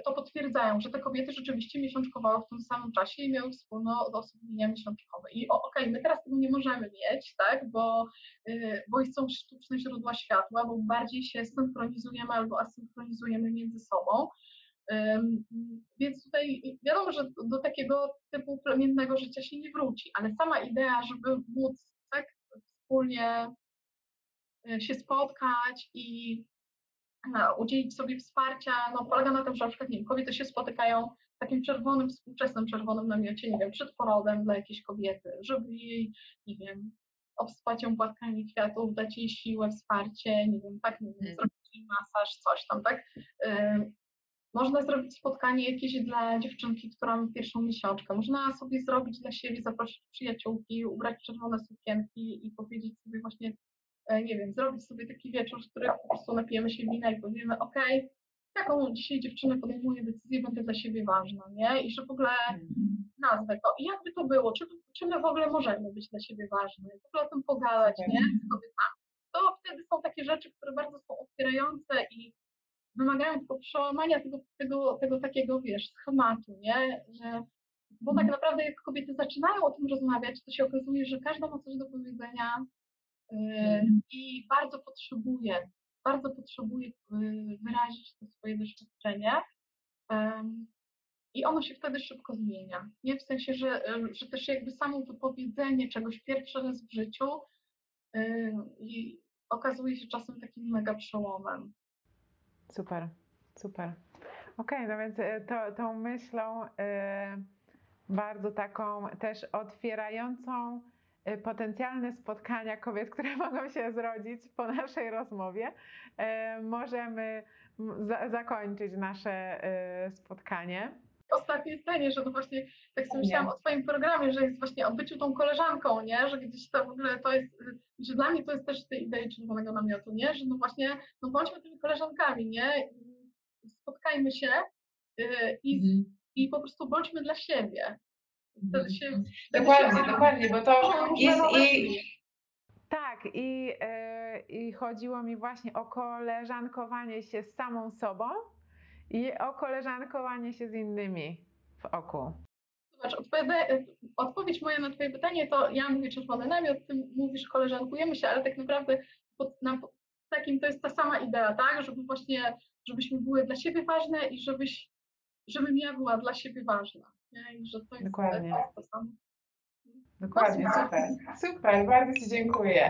to potwierdzają, że te kobiety rzeczywiście miesiączkowały w tym samym czasie i miały wspólne odosobnienia miesiączkowe. I okej, my teraz tego nie możemy mieć, tak, bo, y, bo są sztuczne źródła światła, bo bardziej się synchronizujemy albo asynchronizujemy między sobą. Więc tutaj wiadomo, że do- takiego typu plemiennego życia się nie wróci, ale sama idea, żeby móc tak wspólnie y, się spotkać i udzielić sobie wsparcia, no polega na tym, że na przykład nie wiem, kobiety się spotykają w takim czerwonym, współczesnym czerwonym namiocie, nie wiem, przed porodem dla jakiejś kobiety, żeby jej, nie wiem, obspać ją płatkami kwiatów, dać jej siłę, wsparcie, nie wiem, tak, nie wiem, Mhm. zrobić jej masaż, coś tam, tak. Można zrobić spotkanie jakieś dla dziewczynki, która ma pierwszą miesiączkę. Można sobie zrobić dla siebie, zaprosić przyjaciółki, ubrać czerwone sukienki i powiedzieć sobie właśnie, nie wiem, zrobić sobie taki wieczór, w którym po prostu napijemy się wina i powiemy, okej, taką dzisiaj dziewczynę podejmuję decyzję, będę dla siebie ważna, nie? I że w ogóle Hmm. nazwę to. I jakby to było? Czy, czy my w ogóle możemy być dla siebie ważne? W ogóle o tym pogadać, nie? Z kobietami. To wtedy są takie rzeczy, które bardzo są otwierające i wymagają tylko przełamania tego, tego, tego takiego, wiesz, schematu, nie? Że, bo tak naprawdę jak kobiety zaczynają o tym rozmawiać, to się okazuje, że każda ma coś do powiedzenia Mhm. I bardzo potrzebuje, bardzo potrzebuje yy, wyrazić to swoje doświadczenie. I ono się wtedy szybko zmienia. Nie w sensie, że, em, że też jakby samo wypowiedzenie czegoś pierwszy raz w życiu i okazuje się czasem takim mega przełomem. Super, super. Okej, no więc e, to, tą myślą e, bardzo taką też otwierającą e, potencjalne spotkania kobiet, które mogą się zrodzić po naszej rozmowie, e, możemy za, zakończyć nasze e, spotkanie. Ostatnie zdanie, że to właśnie tak sobie myślałam o Twoim programie, że jest właśnie o byciu tą koleżanką, nie? Że gdzieś to w ogóle to jest, że dla mnie to jest też tej idei czerwonego namiotu, nie? Że no właśnie, no bądźmy tymi koleżankami, nie? Spotkajmy się y, i, Mhm. i po prostu bądźmy dla siebie. Się, wtedy Dokładnie, dokładnie, bo to jest i. Tak, i, e, i chodziło mi właśnie o koleżankowanie się z samą sobą i o koleżankowanie się z innymi w oku. Zobacz, odpowiedź moja na Twoje pytanie to ja mówię czerwony namiot, Ty mówisz koleżankujemy się, ale tak naprawdę pod, na, takim to jest ta sama idea, tak? Żeby właśnie, żebyśmy były dla siebie ważne i żebyś, żebym ja była dla siebie ważna. Nie? I że to jest, Dokładnie. to, samo. Dokładnie, super. Super, bardzo Ci dziękuję.